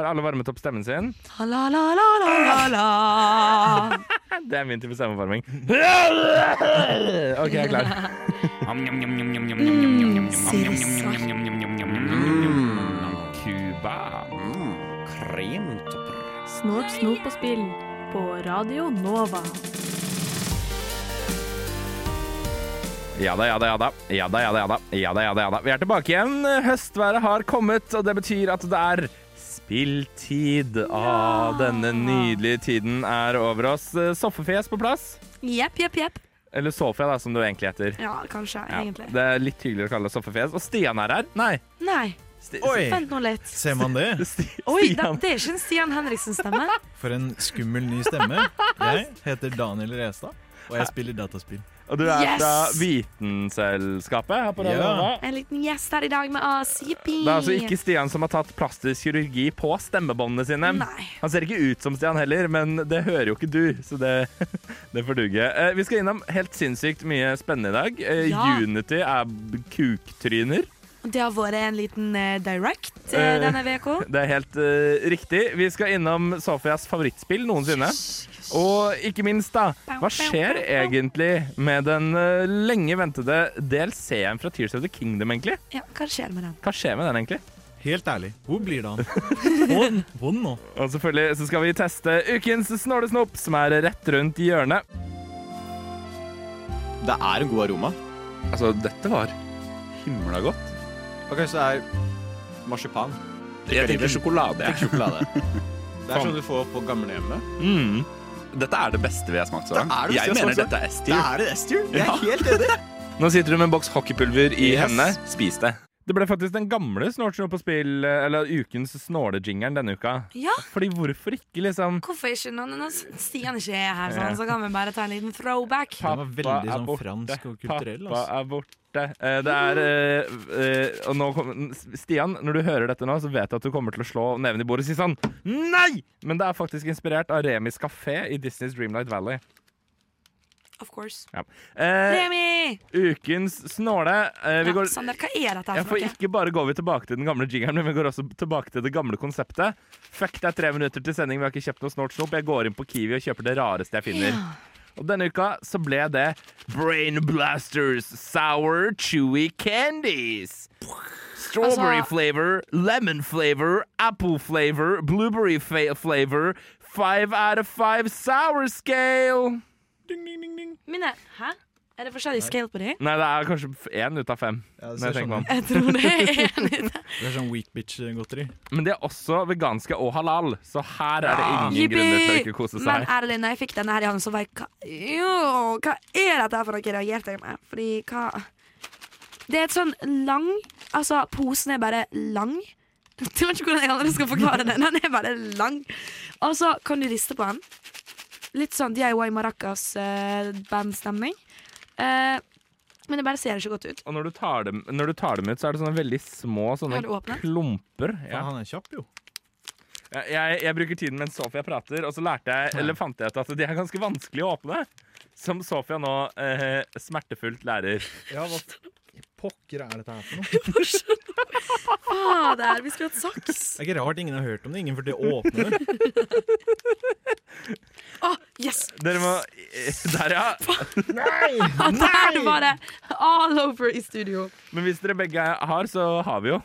Har alle varmet opp stemmen sin? La, la, la, la, la, la. Det er min type stemmeforming. OK, jeg er klar. Cuba. Kremtopper. Snort, snop og spill på Radio Nova. Ja da, ja da, ja da. Ja da, ja da, ja da. Ja da, ja da, ja da. Vi er tilbake igjen. Høstværet har kommet, og det betyr at det er spilltid. Ah, denne nydelige tiden er over oss. Soffefjes på plass. Jepp, jepp, jepp. Eller Sofia, da, som du egentlig heter. Ja, kanskje, Ja, egentlig. det er litt hyggeligere å kalle det Soffefjes. Og Stian er her. Nei. Nei, Sti Oi! vent nå litt. Ser man det? Sti Oi, det, det er ikke en Stian Henriksen-stemme. For en skummel ny stemme. Jeg heter Daniel Restad, og jeg spiller dataspill. Og du er Yes! fra Vitenselskapet her på Radio Ja. Nova. En liten gjest her i dag med oss. Jippi. Det er altså ikke Stian som har tatt plastisk kirurgi på stemmebåndene sine. Nei. Han ser ikke ut som Stian heller, men det hører jo ikke du, så det, det får duge. Eh, vi skal innom helt sinnssykt mye spennende i dag. Eh, Ja. Unity er kuktryner. Det har vært en liten eh, direct eh, Eh, denne uka. Det er helt uh, riktig. Vi skal innom Sofias favorittspill noensinne. Og ikke minst, da, hva skjer egentlig med den uh, lenge ventede DLC-en fra Tears of the Kingdom, egentlig? Ja, hva skjer med den? Hva skjer med den, egentlig? Helt ærlig, hvor blir det av? Vond, nå. Og selvfølgelig så skal vi teste ukens snålesnopp, som er rett rundt hjørnet. Det er en god aroma. Altså, dette var himla godt. Ok, så det er marsipan. Jeg tenker sjokolade. Jeg. sjokolade. Det er sånn du får på gamlehjemmet. Mm. Dette er det beste vi har smakt så Det det Jeg mener dette er Det S-tier. er et S-tier. Jeg er helt enig. Nå sitter du med en boks hockeypulver i Yes. hendene. Spis det. Det ble faktisk den gamle Snortsnopp på spill, eller ukens snålejingeren denne uka. Ja, Fordi hvorfor ikke, liksom? hvorfor ikke? Når Stian ikke er her, sånn, så kan vi bare ta en liten throwback. Pappa var veldig er sånn borte. fransk og kulturell, Pappa altså. er borte. Eh, Det er eh, eh, Og nå Stian, når du hører dette nå, så vet jeg at du kommer til å slå neven i bordet og si sånn Nei! Men det er faktisk inspirert av Remis kafé i Disneys Dreamlight Valley. Of course. Ja. Eh, Remi! ukens snåle. Eh, vi Ja, går Sander, hva er dette her for noe? ikke bare går vi tilbake til den gamle jingeren, men vi går også tilbake til det gamle konseptet. Fuck, det er tre minutter til sending, vi har ikke kjøpt noe snort snop. Jeg går inn på Kiwi og kjøper det rareste jeg finner. Ja. Og denne uka så ble det Brain Blasters Sour Chewy Candies. Strawberry Altså- flavor, lemon flavor, apple flavor, blueberry fa flavor. Five out of five sour scale. Ding, ding, ding, ding. Mine, hæ? Er det forskjellig scale på de? Nei, det er kanskje én ut av fem. Ja, det, jeg ser tenker sånn, ut. Jeg tror det er en det er sånn weak bitch-godteri. Men de er også veganske og halal, så her er det ingen ja. grunner til å ikke kose seg. Men ærlig, når jeg fikk denne her i hånden, så var jeg hva, jo, hva er dette for noe? reagerte jeg med. Fordi hva Det er et sånn lang Altså, posen er bare lang. Jeg vet ikke hvordan jeg andre skal forklare det. Den er bare lang. Og så kan du riste på den. Litt sånn DIY Maracas-bandstemning. Eh, men det bare ser ikke godt ut. Og når du, tar dem, når du tar dem ut, så er det sånne veldig små sånne Er klumper. Ja. Ja. Han er kjapp, jo. Jeg, jeg, jeg bruker tiden mens Sofia prater, og så lærte jeg, eller fant jeg ut at de er ganske vanskelig å åpne. Som Sofia nå eh, smertefullt lærer. Ja, hva pokker er dette her for noe? Fader, vi skulle hatt saks. Det er ikke rart ingen har hørt om det. Ingen åpne det. Å, yes! Dere må Der, ja. Nei! Der var det all over i studio. Men hvis dere begge har, så har vi jo.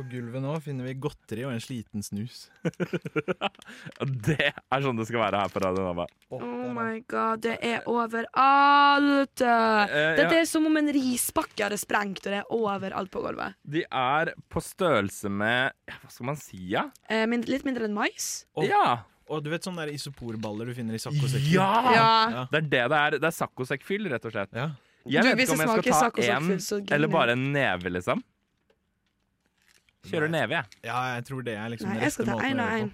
På gulvet nå finner vi godteri og en sliten snus. Det er sånn det skal være her på Radio Nova. Oh my god, det er overalt! ja. Dette er som om en rispakke hadde sprengt, og det er overalt på gulvet. De er på størrelse med Hva skal man si, ja? Eh, min, litt mindre enn mais. Og, Ja! og du vet sånne der isoporballer du finner i saccosekker? Ja! Ja. Det er det det er. Det er saccosekkfyll, rett og slett. Ja. Jeg Du, vet ikke om jeg skal ta én eller bare en neve, liksom. Kjører neve, jeg. ja, jeg tror det er liksom Nei, jeg skal ta én og én.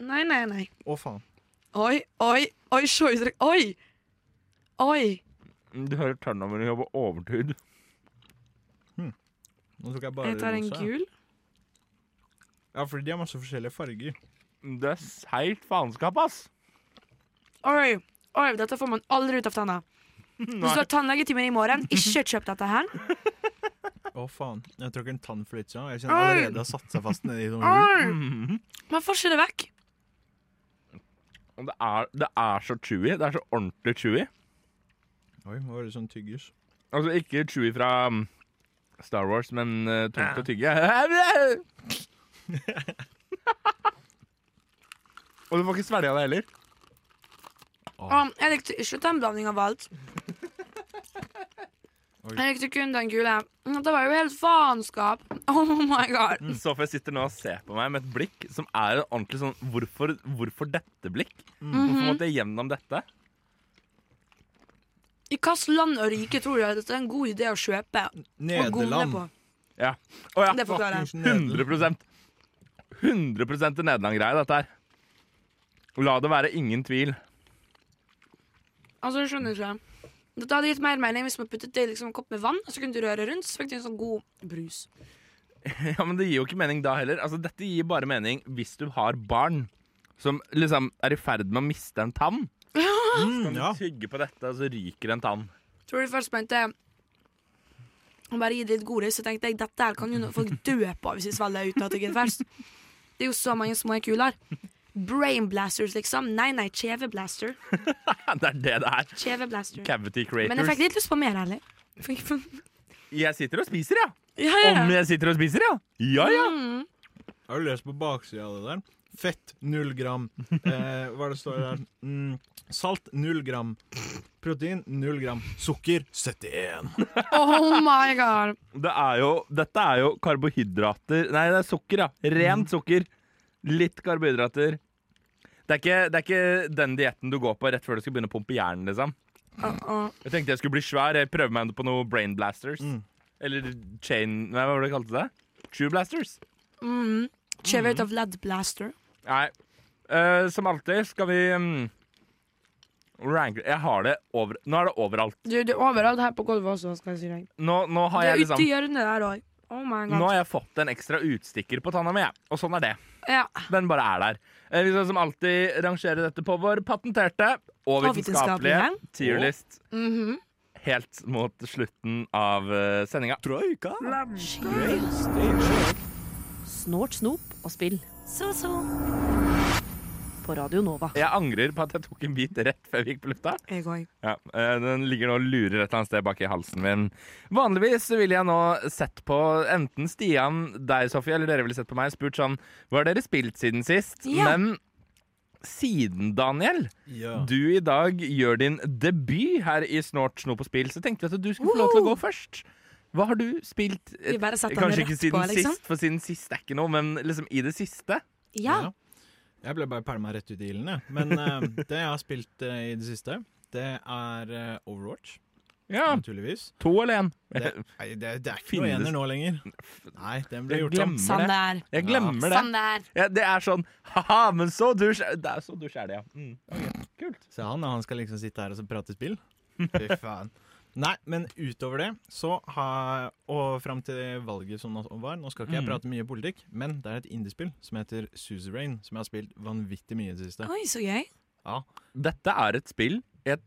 Nei, nei, nei. Å, faen. Oi, oi, oi, se uttrykk. Oi! Oi! Du hører turnoveren jobbe overtid. Nå tok jeg bare Jeg tar en rosa. gul. Ja, fordi de har masse forskjellige farger. Det er seigt faenskap, ass. Oi, oi, dette får man aldri ut av tanna. Hvis du har tannlegetime i morgen, ikke kjøp dette her. Å, Å, faen. Jeg tråkker en tann for litt siden. Jeg kjenner allerede det har satt seg fast nedi sånn. Oi! Mhm. Man får ikke det vekk. Det er, det er så chewy. Det er så ordentlig chewy. Oi, hva var det sånn tyggers? Altså ikke chewy fra um, Star Wars, men uh, tungt å tygge. Og du får ikke svelga det heller. Og jeg likte ikke den blandingen av alt. Jeg likte kun den gule. Det var jo helt faenskap. Oh my god. Sofie sitter nå og ser på meg med et blikk som er en ordentlig sånn Hvorfor, hvorfor dette blikk? Mhm. Hvorfor måtte jeg gjennom dette? I hvilket land og rike tror du at dette er en god idé å kjøpe? Nederland. på? Ja. Oh, ja. Det forklarer jeg. Nederland. 100 100 til Nederland-greie, dette her. La det være ingen tvil. Altså, jeg skjønner ikke. Dette hadde gitt mer mening hvis man puttet det i liksom, en kopp med vann, og så kunne du røre rundt, så fikk du en sånn god brus. Ja, Men det gir jo ikke mening da heller. Altså, Dette gir bare mening hvis du har barn som liksom er i ferd med å miste en tann. Mm, Kan du tygge på dette, og så ryker en tann. Tror du først mente å bare gi det litt godis, så tenkte jeg dette her kan jo folk dø på hvis de svelger uten at jeg er først. Det er jo så mange små kuler. Brain blasters, liksom. Nei, nei, kjeveblaster. det er det det er. Kjeveblaster. Cavity Men jeg fikk litt lyst på mer, ærlig. Jeg sitter og spiser, ja. Ja, ja, Om jeg sitter og spiser, ja. Ja, ja. Mm. Har du lest på baksida av det der? Fett null gram. Eh, hva er det står der? Mm, salt null gram. Protein null gram. Sukker 71. Oh my god. Det er jo, dette er jo karbohydrater Nei, det er sukker, ja. Rent sukker. Litt karbohydrater. Det er ikke, det er ikke den dietten du går på rett før du skal begynne å pumpe hjernen. liksom Uh -uh. Jeg tenkte jeg skulle bli svær. Jeg prøver meg på noe brain blasters. Mm. Eller chain Nei, hva var det du kalte det? True blasters? Mm. Kjeve mm. of lead blaster. Nei. Uh, som alltid skal vi um, ranke Jeg har det over Nå er det overalt. Du, det er overalt her på gulvet også, skal jeg si. Nå, nå har Det er jeg ute i liksom hjørnet der òg. Oh my god. Nå har jeg fått en ekstra utstikker på tanna mi, og sånn er det. Ja. Den bare er der. Eh, Vi skal som alltid rangere dette på vår patenterte og vitenskapelige tierlist -hmm. helt mot slutten av uh, sendinga. Troika. Snort, snop og spill. Så, så. På Radio Nova. Jeg angrer på at jeg tok en bit rett før vi gikk på lufta. Jeg går. Ja, eh, Den ligger nå og lurer et eller annet sted bak i halsen min. Vanligvis ville jeg nå sett på enten Stian, deg Sofie, eller dere ville sett på meg, spurt sånn Hva har dere spilt siden sist? Ja. Men siden, Daniel, Ja. du i dag gjør din debut her i Snort, snop på spill, så tenkte vi at du skulle få lov til å gå først. Hva har du spilt? Den Kanskje ikke siden på, liksom. sist, for siden sist er ikke noe, men liksom i det siste. Ja. Ja. Jeg ble bare pælma rett ut i ilden, jeg. Men uh, det jeg har spilt uh, i det siste, det er uh, Overwatch. Ja, Naturligvis. To eller én? Det, nei, det, det er ikke Finnes- noe ener nå lenger. Nei, den ble Jeg gjort om. glemmer Sånn det. der. Jeg glemmer det. Sånn der. Ja, det er sånn ha-ha, men så dusj Det er så dusj er det, ja. Mm, Okay. Kult. Se han, han skal liksom sitte her og så prate spill. Fy faen. Nei, men utover det, så har Og fram til valget som var Nå skal ikke jeg Mm. prate mye politikk, men det er et indiespill som heter Suzerain, som jeg har spilt vanvittig mye i det siste. Oi, så gøy. Ja. Dette er et spill jeg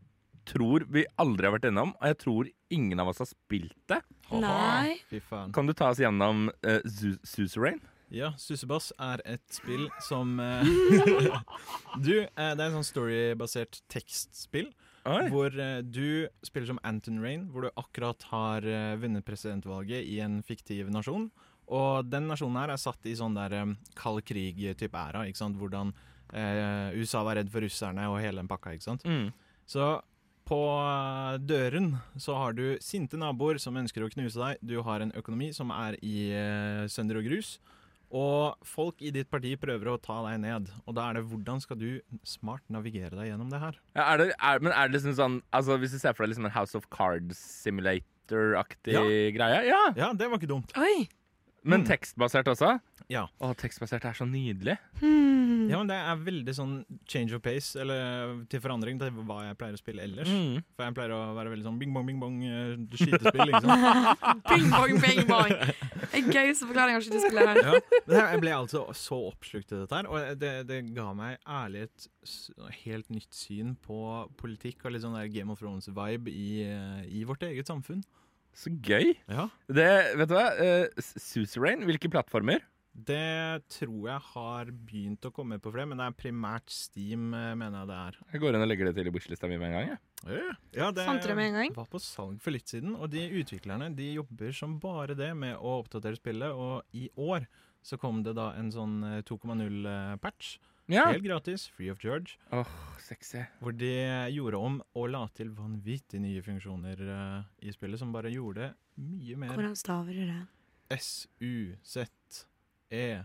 tror vi aldri har vært innom, og jeg tror ingen av oss har spilt det. Nei. Fy faen. Kan du ta oss gjennom uh, Suzerain? Ja, Sussebass er et spill som uh, Du, uh, det er en sånn storybasert tekstspill. Oi. Hvor eh, du spiller som Anton Rain, hvor du akkurat har eh, vunnet presidentvalget i en fiktiv nasjon. Og den nasjonen her er satt i sånn der um, kald krig-type æra. ikke sant? Hvordan eh, USA var redd for russerne og hele den pakka. ikke sant? Mm. Så på eh, døren så har du sinte naboer som ønsker å knuse deg. Du har en økonomi som er i eh, sønder og grus. Og folk i ditt parti prøver å ta deg ned. Og da er det hvordan skal du smart navigere deg gjennom det her? Ja, er det, er, men er det liksom sånn altså Hvis du ser for deg liksom en House of Cards simulator-aktig Ja. greie? Ja. Ja, det var ikke dumt. Oi. Men Mm. tekstbasert også? Ja. Å, tekstbasert er så nydelig. Mm. Ja, men Det er veldig sånn change of pace, eller til forandring til hva jeg pleier å spille ellers. Mm. For jeg pleier å være veldig sånn bing bong, bing bong, eh, skytespill, liksom. bing bong, bing bong. pong. Er gøyeste forklaring av skytespill her. Ja. Jeg ble altså så oppslukt i dette her, og det, det ga meg ærlig et helt nytt syn på politikk og litt sånn der Game of Thrones-vibe i, eh, i vårt eget samfunn. Så gøy. Ja. Det, vet du hva? Uh, Suzerain, hvilke plattformer? Det tror jeg har begynt å komme på flere, men det er primært Steam, eh, mener jeg det er. Jeg går inn og legger det til i bushlista mi med en gang. jeg. Ja, det det gang? var på salg for litt siden, og de utviklerne de jobber som bare det med å oppdatere spillet, og i år så kom det da en sånn eh, 2.0-patch, Ja. helt gratis, free of charge, Åh, sexy. hvor de gjorde om og la til vanvittig nye funksjoner uh, i spillet, som bare gjorde det mye mer Hvordan staver du det?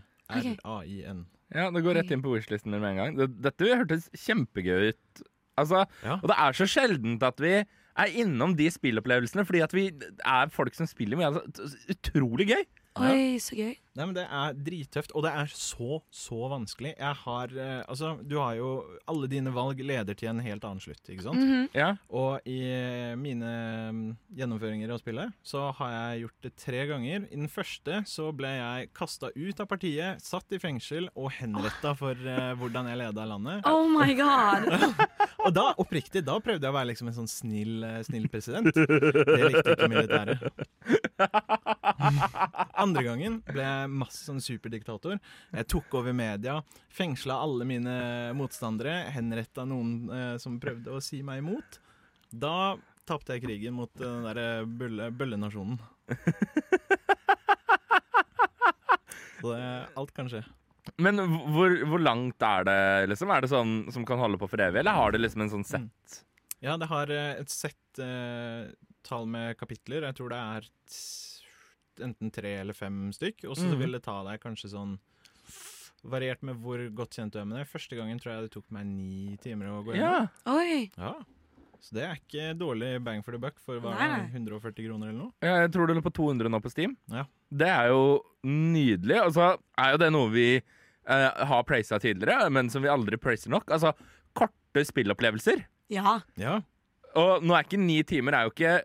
S-U-Z-E-R-A-I-N. Ja, det går rett inn på wishlisten min med en gang. Dette hørtes kjempegøy ut. Altså, Ja. Og det er så sjeldent at vi er innom de spillopplevelsene, fordi at vi er folk som spiller mye. Altså, utrolig gøy. Oi, så gøy. Nei, men Det er drittøft, og det er så, så vanskelig. Jeg har eh, Altså, du har jo Alle dine valg leder til en helt annen slutt, ikke sant? Mhm. Ja. Og i mine mm, gjennomføringer av spillet så har jeg gjort det tre ganger. I den første så ble jeg kasta ut av partiet, satt i fengsel og henretta for eh, hvordan jeg leda landet. Oh my god! Og da, oppriktig, da prøvde jeg å være liksom en sånn snill, eh, snill president. Det likte ikke militæret. Andre gangen ble jeg masse sånn superdiktator. Jeg tok over media, fengsla alle mine motstandere, henretta noen eh, som prøvde å si meg imot. Da tapte jeg krigen mot eh, den derre bølle, bøllenasjonen. Så det, alt kan skje. Men hvor, hvor langt er det, liksom? Er det sånn som kan holde på for evig, eller har det liksom en sånn sett? Ja, det har eh, et sett eh, tall med kapitler. Jeg tror det er enten tre eller fem stykk. Og så mm. vil det ta deg kanskje sånn Variert med hvor godt kjent du er med det. Første gangen tror jeg det tok meg ni timer å gå Ja. Oi. Ja. Så det er ikke dårlig bang for the buck for hva er 140 kroner eller noe. Ja, Jeg tror det lå på 200 nå på Steam. Ja. Det er jo nydelig. Og så er jo det noe vi eh, har praisa tidligere, men som vi aldri praiser nok. Altså korte spillopplevelser. Ja. Ja. Og nå er ikke ni timer er jo ikke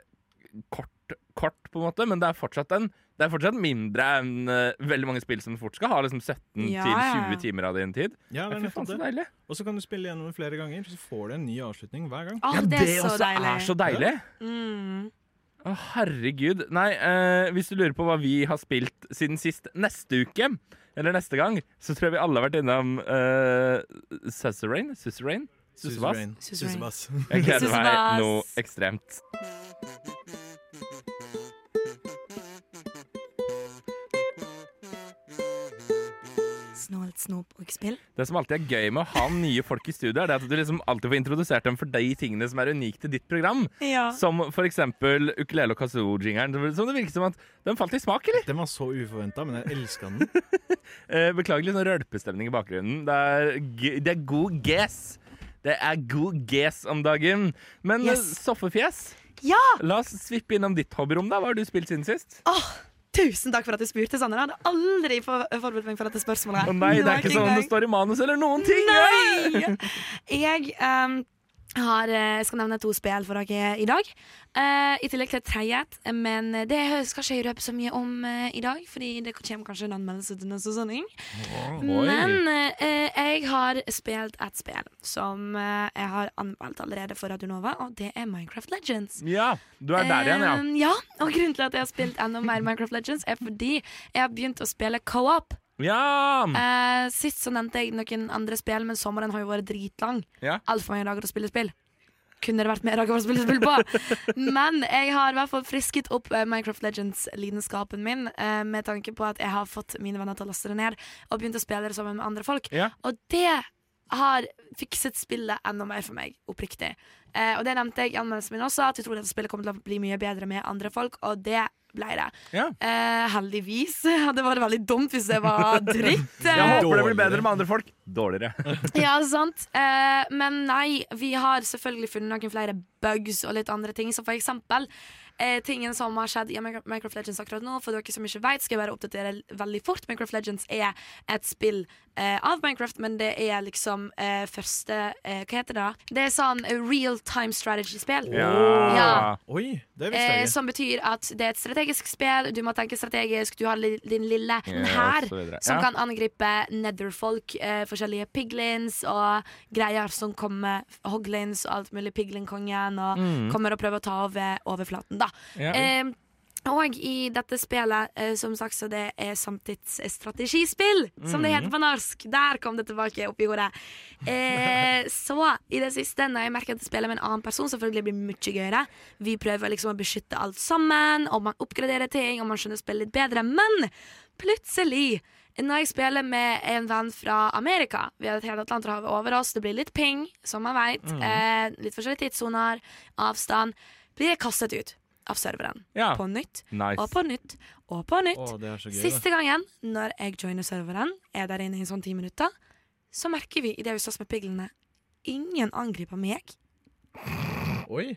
kort, kort på en måte, men det er fortsatt en det er fortsatt mindre enn uh, veldig mange spill som fort skal ha liksom 17 Ja, til ja, ja. 20 timer av din tid. ja, det er nettopp så det. deilig. Og så kan du spille gjennom det flere ganger, så får du en ny avslutning hver gang. Oh, Ja, det er så også deilig. er så deilig. Mm. Å, herregud. Nei, eh, hvis du lurer på hva vi har spilt siden sist neste uke, eller neste gang, så tror jeg vi alle har vært innom uh, Suzerain. Suzerain? Sussebass. Suzerain. Suzerain. Sussebass. Jeg gleder meg noe ekstremt. Snålt snop og spill. Det som alltid er gøy med å ha nye folk i studio, er det at du liksom alltid får introdusert dem for de tingene som er unike til ditt program. Ja. Som for eksempel ukulele og kazoo-jingeren. Som det virker som at den falt i smak, eller? Den var så uforventa, men jeg elska den. Eh, beklager litt sånn rølpestemning i bakgrunnen. Det er, g- det er god gess Det er god gess om dagen. Men Yes. Soffefjes, ja! la oss svippe innom ditt hobbyrom. da. Hva har du spilt siden sist? Åh, tusen takk for at du spurte, Sander. Jeg hadde aldri for forberedt meg for dette spørsmålet. Å nei, det er ikke sånn det står i manus eller noen ting! Nei! Jeg ehm, har, eh, skal nevne to spill for dere i dag. Uh, I tillegg til tredje. Men det skal ikke jeg røpe så mye om uh, i dag, Fordi det kommer kanskje en anmeldelse til neste sending. Oh, Men uh, jeg har spilt et spill som jeg har anmeldt allerede for Radionova, og det er Minecraft Legends. Ja, du er der igjen, ja. Ja. Og grunnen til at jeg har spilt enda mer Minecraft Legends, er fordi jeg har begynt å spille co-op. Ja! Eh, sist så nevnte jeg noen andre spill, men sommeren har jo vært dritlang. Ja. Altfor mange dager å spille spill. Kunne det vært mer dager å spille spill på? Men jeg har i hvert fall frisket opp eh, Minecraft Legends-lidenskapen min eh, med tanke på at jeg har fått mine venner til å laste det ned og begynt å spille det sammen med andre folk. Ja. Og det har fikset spillet enda mer for meg, oppriktig. Eh, og det nevnte jeg i anmeldelsen min også, at jeg tror dette spillet kommer til å bli mye bedre med andre folk, og det ble det. Ja. Eh, heldigvis. Det var veldig dumt hvis det var dritt. Jeg håper det blir bedre med andre folk. Dårligere. ja, sant. Eh, men nei, vi har selvfølgelig funnet noen flere bugs og litt andre ting. Som for eksempel eh, tingen som har skjedd i Minecraft Legends akkurat nå. For dere som ikke vet, skal jeg bare oppdatere veldig fort. Minecraft Legends er et spill eh, av Minecraft, men det er liksom eh, første eh, Hva heter det? da? Det er sånn eh, real time strategy-spill. Ja. Ja. Oi, det visste Eh, jeg ikke. som betyr at det er et strategisk spill. Du må tenke strategisk. Du har li din lille Ja, hær som Ja. kan angripe netherfolk. Eh, forskjellige piglins og greier som kommer. Hoglins og alt mulig. Piglinkongen. Og Mm. kommer og prøver å ta over overflaten, da. Ja. Eh, Og i dette spillet, eh, som sagt, så det er samtidsstrategispill, som det heter på norsk. Der kom det tilbake opp i hodet. Eh, så i det siste, når jeg merker at jeg spiller med en annen person, selvfølgelig blir det mye gøyere. Vi prøver liksom å beskytte alt sammen, og man oppgraderer ting, og man skjønner spillet litt bedre. Men plutselig når jeg spiller med en venn fra Amerika Vi har et helt Atlanterhavet over oss. Det blir litt ping, som man vet. Eh, litt forskjellige tidssoner, avstand. Blir jeg kastet ut av serveren. Ja. På nytt Nice. og på nytt og på nytt. Å, det så gøy. Siste gangen, når jeg joiner serveren, er der inne i sånn ti minutter, så merker vi idet vi slåss med piglene Ingen angriper meg. Oi.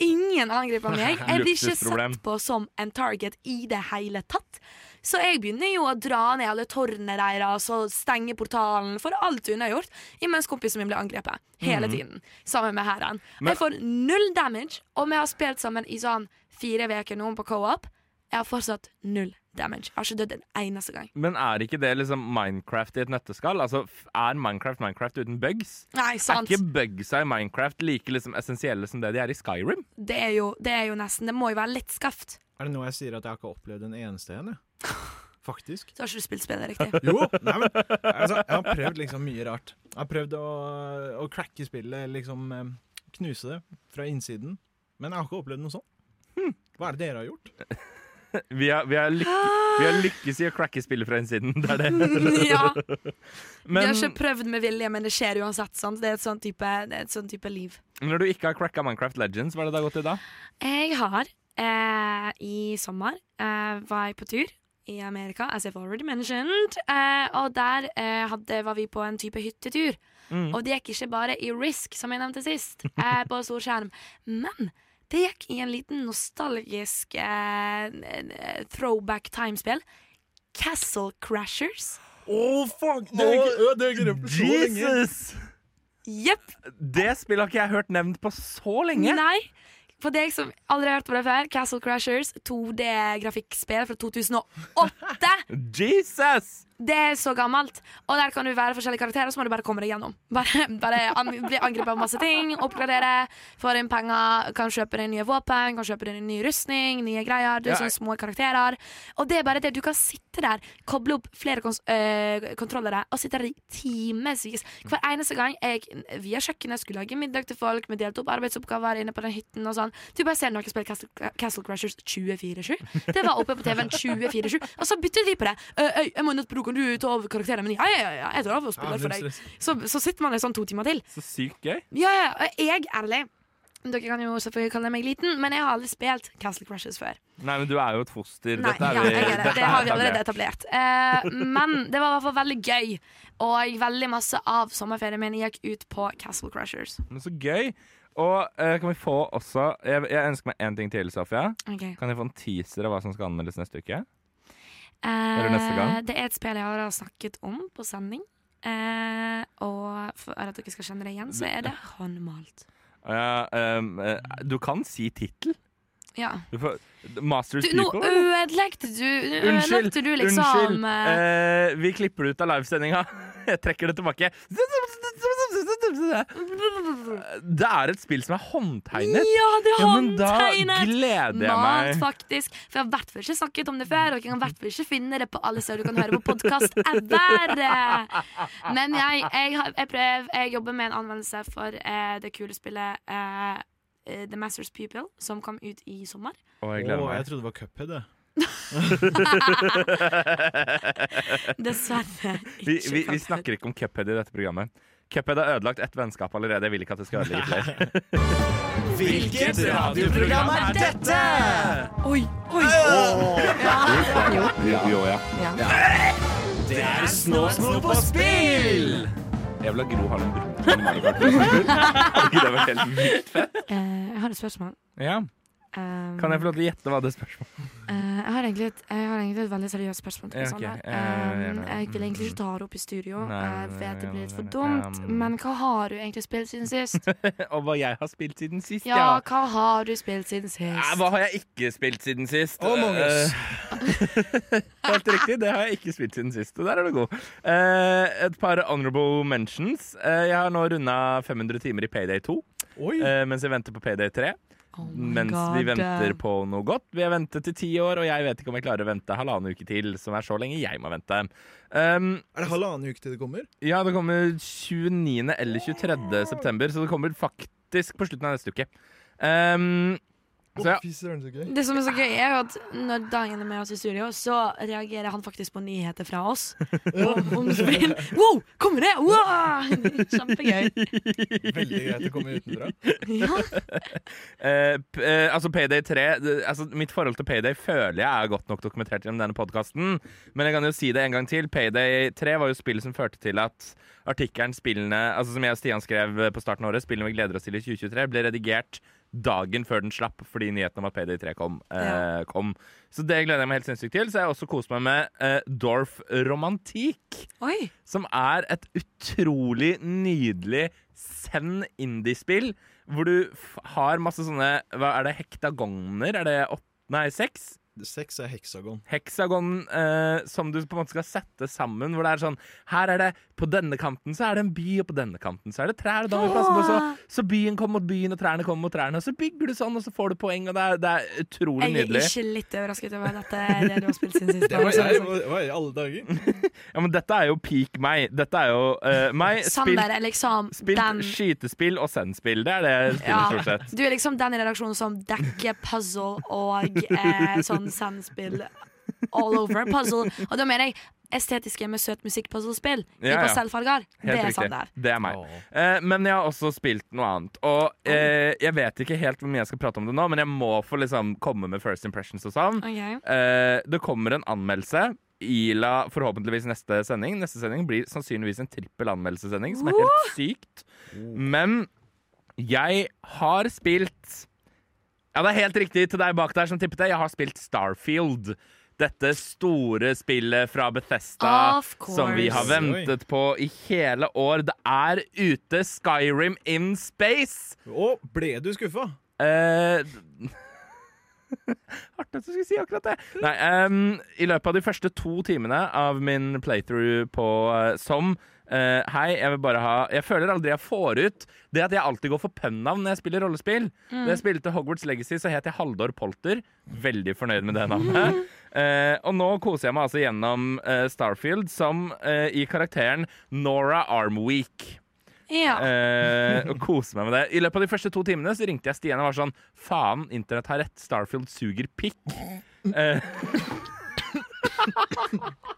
Ingen angriper meg. Jeg blir ikke sett på som en target i det hele tatt. Så jeg begynner jo å dra ned alle tårnene deres og stenge portalen for alt unnagjort, imens kompisen min blir angrepet hele tiden, sammen med hæren. Jeg får null damage, og vi har spilt sammen i sånn fire uker nå på co-op. Jeg har fortsatt null damage. Jeg har ikke dødd en eneste gang. Men er ikke det liksom Minecraft i et nøtteskall? Altså, Er Minecraft Minecraft uten bugs? Nei, sant. Er ikke bugsa i Minecraft like liksom essensielle som det de er i Skyrim? Det er, jo, det er jo nesten Det må jo være litt skaft. Er det nå jeg sier at jeg har ikke opplevd en eneste en, jeg? Faktisk. Så har ikke du spilt spillet riktig. Jo, nei, men altså, jeg har prøvd liksom mye rart. Jeg har prøvd å, å cracke spillet, liksom eh, knuse det fra innsiden. Men jeg har ikke opplevd noe sånt. Hm. Hva er det dere har gjort? Vi har, vi har, vi har lykkes i å cracke spillet fra innsiden. Det er det. ja. Vi har ikke prøvd med vilje, men det skjer uansett. Sant? Det er et sånn type, sånn type liv. når du ikke har cracka Minecraft Legends, hva er det det har gått i da? Jeg har eh, i sommer eh, var jeg på tur i Amerika, as I've already mentioned. Eh, og der eh, hadde, var vi på en type hyttetur. Mm. Og det gikk ikke bare i Risk, som jeg nevnte sist, eh, på storskjerm. Men det gikk i en liten nostalgisk eh, eh, throwback timespill. Castle Crashers. Å, fuck! Det er ikke. Jesus! Jepp. Det spillet har ikke jeg hørt nevnt på så lenge. Nei. For deg som aldri har hørt på det før, Castle Crashers, 2D-grafikkspill fra 2008. Jesus! Det er så gammelt. Og der kan du være forskjellige karakterer, så må du bare komme deg gjennom. Bare, bare an, bli angrepet av masse ting, oppgradere, få inn penger, kan kjøpe deg nye våpen, kan kjøpe deg en ny rustning, nye greier. Du er Ja. sånne små karakterer. Og det er bare det. Du kan sitte der, koble opp flere kons øh, kontrollere og sitte der i timevis. Hver eneste gang jeg via kjøkkenet skulle lage middag til folk, vi delte opp arbeidsoppgaver inne på den hytten og sånn. Du bare ser noen spille Castle, Castle Crashers 24-7. Det var oppe på TV-en 24-7. Og så byttet vi på det. «Øh, øy, jeg må nødt kan du ta over karakteren min? Ja, ja, ja, jeg tar over og spiller for deg. Så, så sitter man der sånn to timer til. Så sykt gøy. Ja, ja, jeg, ærlig Dere kan jo selvfølgelig kalle meg liten, men jeg har aldri spilt Castle Crushes før. Nei, men du er jo et foster. Nei, ja, vi, det. det har vi allerede etablert. Eh, men det var i hvert fall veldig gøy, og veldig masse av sommerferien min gikk ut på Castle Crushers. Men så gøy. Og eh, kan vi få også Jeg, jeg ønsker meg én ting til, Sofia. Okay. Kan jeg få en teaser av hva som skal anmeldes neste uke? Eh, Eller neste gang? Det er et spill jeg har snakket om på sending. Eh, og for at dere skal kjenne det igjen, så er det håndmalt. Ja, eh, du kan si tittel. Ja. Du får, Masters Du, nå People. Nå ødelegte du Unnskyld. du liksom unnskyld. eh, Eh, vi klipper det ut av livesendinga. Jeg trekker det tilbake. Det er et spill som er håndtegnet. Ja, det er håndtegnet! Ja, men da gleder jeg meg. faktisk. For jeg har i hvert fall ikke snakket om det før. Og jeg kan i hvert fall ikke finne det på alle steder du kan høre på podkast ever. Men jeg, jeg, jeg, prøver, jeg jobber med en anvendelse for eh, det kule spillet eh, eh, The Masters People, som kom ut i sommer. Å, jeg Å, jeg trodde det var Cuphead. det. Dessverre ikke. vi, vi vi snakker ikke om Cuphead i dette programmet. Cuphead har ødelagt ett vennskap allerede. Jeg vil ikke at det skal ødelegge flere. Hvilket radioprogram er dette? Oi, oi! Jo, jo, ja. Det er Snåsno på spill! Jeg vil ha Gro Harlem Brundtland. Hadde ikke det vært helt vilt fett? Eh, jeg har et spørsmål. Ja. Um, Kan jeg få lov til å gjette hva det spørsmålet uh, jeg, har egentlig et, jeg har egentlig et veldig seriøst spørsmål. til Ja, sånn ok. her. Ja, ja, ja, ja, Um, jeg vil egentlig ikke ta det opp i studio. Nei, jeg nei, vet det blir litt for dumt. um, Men hva har du egentlig spilt siden sist? Og hva jeg har spilt siden sist, Ja, ja. hva har du spilt siden sist? sist? hva har jeg ikke spilt siden sist? Oh, uh, Eh, Helt riktig, det har jeg ikke spilt siden sist. og Der er du god. Uh, et par honorable mentions. Eh, jeg har nå runda 500 timer i Payday 2 Oi! eh, mens jeg venter på Payday 3. Oh mens God. vi venter på noe godt. Vi har ventet i ti år, og jeg vet ikke om jeg klarer å vente halvannen uke til, som er så lenge jeg må vente. Um, Er det halvannen uke til det kommer? ja, det kommer 29. eller 23. september, så det kommer faktisk på slutten av neste uke. Um, så ja. Det som er så gøy, er jo at når Dagen er med oss i studio, så reagerer han faktisk på nyheter fra oss. om, om spill. Wow, kommer det? Wow! Kjempegøy. Veldig greit å komme utenfra. Ja. Eh, eh, altså Payday 3 altså Mitt forhold til Payday føler jeg er godt nok dokumentert gjennom denne podkasten. Men jeg kan jo si det en gang til. Payday 3 var jo spillet som førte til at artikkelen spillene Altså som jeg og Stian skrev på starten av året, spillene vi gleder oss til i 2023, ble redigert dagen før den slapp fordi nyheten om at Payday 3 kom. Eh, kom. Så det gleder jeg meg helt sinnssykt til. Så jeg har også kost meg med eh, Dorf Romantikk. Oi. Som er et utrolig nydelig send indie-spill. Hvor du har masse sånne Hva er det? Hektagoner? Er det åtte Nei, seks? Seks er heksagon. Heksagon eh, som du på en måte skal sette sammen. Hvor det er sånn Her er det På denne kanten så er det en by, og på denne kanten så er det trær. Da må vi passe på, så, så byen kommer mot byen, og trærne kommer mot trærne. Og så bygger du sånn, og så får du poeng, og det er, det er utrolig Jeg er ikke litt overrasket over dette er det du har spilt siden sist. Det var altså. jeg, var i alle dager. Ja, men dette er jo peak meg. Dette er jo uh, meg. Spilt, Sander er liksom spilt den skytespill og send-spill. Det er det jeg spiller, ja, stort sett. Du er liksom den i redaksjonen som dekker puzzle og eh, sånn sandspill all over. Puzzle. Og da mener jeg estetiske med søt musikk-puzzlespill ja, Ja, i pastellfarger. Det er riktig. Sander. Det er meg. Eh, men jeg har også spilt noe annet. Og eh, jeg vet ikke helt hvor mye jeg skal prate om det nå, men jeg må få liksom komme med first impressions og sånn. Okay. Eh, det kommer en anmeldelse. Ila forhåpentligvis neste sending. Neste sending blir sannsynligvis en trippel anmeldelsessending, som er helt sykt. Men jeg har spilt Ja, det er helt riktig til deg bak der som tippet det. Jeg har spilt Starfield. Dette store spillet fra Bethesda som vi har ventet på i hele år. Det er ute Skyrim in space! Å, ble du skuffa? Eh, Hardt at du skulle si akkurat det. Nei, um, I løpet av de første to timene av min playthrough på uh, som eh, Hei, jeg vil bare ha Jeg føler aldri jeg får ut det at jeg alltid går for pønn-navn når jeg spiller rollespill. Da jeg spilte Hogwarts Legacy, så het jeg Haldor Polter. Veldig fornøyd med det navnet. Uh, og nå koser jeg meg altså gjennom uh, Starfield som i karakteren Nora Armweek. Ja. Og koser meg med det. I løpet av de første to timene så ringte jeg Stian og var sånn Faen, internett har rett. Starfield suger pikk.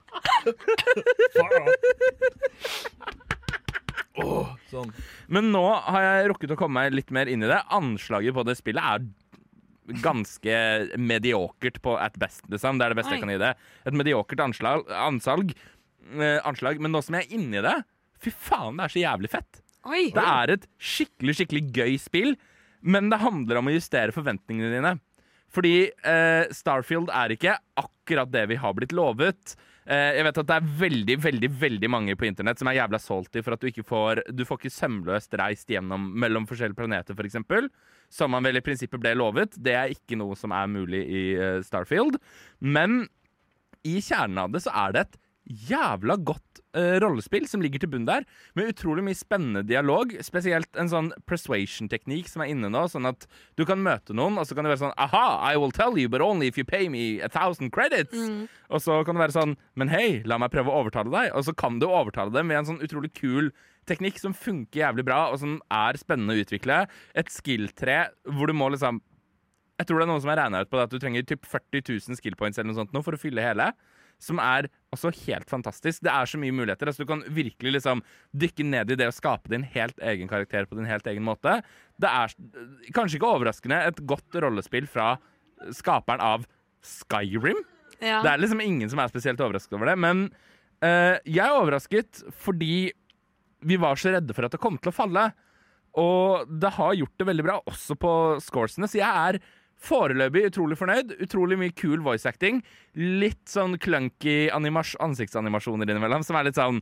Eh, Sånn. men nå har jeg rukket å komme meg litt mer inn i det. Anslaget på det spillet er ganske mediokert på at best. Liksom. Det er det beste Oi. jeg kan gi det. Et mediokert anslag, ansalg, eh, anslag. Men nå som jeg er inni det Fy faen, det er så jævlig fett. Oi. Det er et skikkelig skikkelig gøy spill, men det handler om å justere forventningene dine. Fordi eh, Starfield er ikke akkurat det vi har blitt lovet. Eh, jeg vet at det er veldig veldig, veldig mange på internett som er jævla salty for at du ikke får Du får ikke sømløst reist gjennom mellom forskjellige planeter, f.eks. For eksempel, som man vel i prinsippet ble lovet. Det er ikke noe som er mulig i eh, Starfield. Men i kjernen av det så er det et jævla godt uh, rollespill som ligger til bunn der, med utrolig mye spennende dialog. Spesielt en sånn persuasion-teknikk som er inne nå, sånn at du kan møte noen, og så kan det være sånn Aha, I will tell you, but only if you pay me a thousand credits. Og så kan det være sånn Men hei, la meg prøve å overtale deg. Og så kan du overtale dem med en sånn utrolig kul teknikk som funker jævlig bra, og som er spennende å utvikle. Et skill-tre hvor du må liksom jeg tror det er noen som har regna ut på det at du trenger typ 40 000 skill points eller noe sånt nå for å fylle hele. Som er også helt fantastisk. Det er så mye muligheter. Altså, du kan virkelig liksom dykke ned i det å skape din helt egen karakter på din helt egen måte. Det er eh, kanskje ikke overraskende et godt rollespill fra skaperen av Skyrim. Ja. Det er liksom ingen som er spesielt overrasket over det. Men uh, jeg er overrasket fordi vi var så redde for at det kom til å falle. Og det har gjort det veldig bra, også på scoresene. Så jeg er foreløpig utrolig fornøyd. Utrolig mye kul voice acting. Litt sånn clunky ansiktsanimasjoner innimellom, som er litt sånn